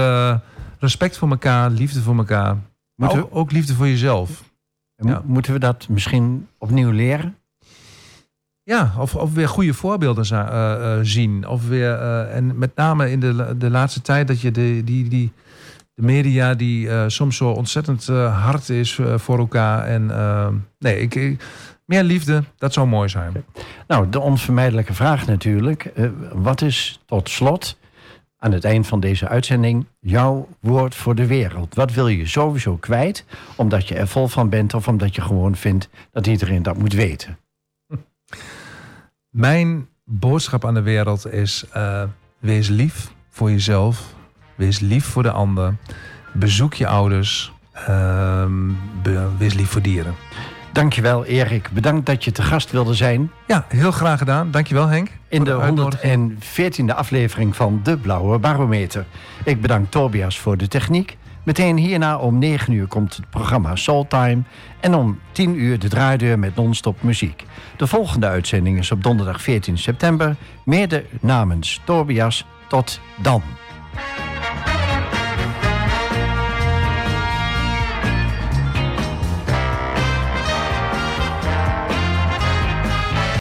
respect voor elkaar, liefde voor elkaar. Maar ook, ook liefde voor jezelf. ja. moeten we dat misschien opnieuw leren? Ja, of, of weer goede voorbeelden zien. Of weer, en met name in de, de laatste tijd dat je de, die, die, de media die soms zo ontzettend hard is voor elkaar. En nee, ik, ik- meer liefde, dat zou mooi zijn. Nou, de onvermijdelijke vraag natuurlijk. eh, wat is tot slot, aan het eind van deze uitzending, jouw woord voor de wereld? Wat wil je sowieso kwijt, omdat je er vol van bent... of omdat je gewoon vindt dat iedereen dat moet weten? Mijn boodschap aan de wereld is: eh, wees lief voor jezelf. Wees lief voor de ander. Bezoek je ouders. ehm, be- wees lief voor dieren. Dankjewel Erik, bedankt dat je te gast wilde zijn... Ja, heel graag gedaan. Dankjewel Henk. in de voor uitnodiging. 114e aflevering van De Blauwe Barometer. Ik bedank Tobias voor de techniek. Meteen hierna om 9 uur komt het programma Soul Time. En om 10 uur de draaideur met non-stop muziek. De volgende uitzending is op donderdag 14 september. Mede namens Tobias. Tot dan.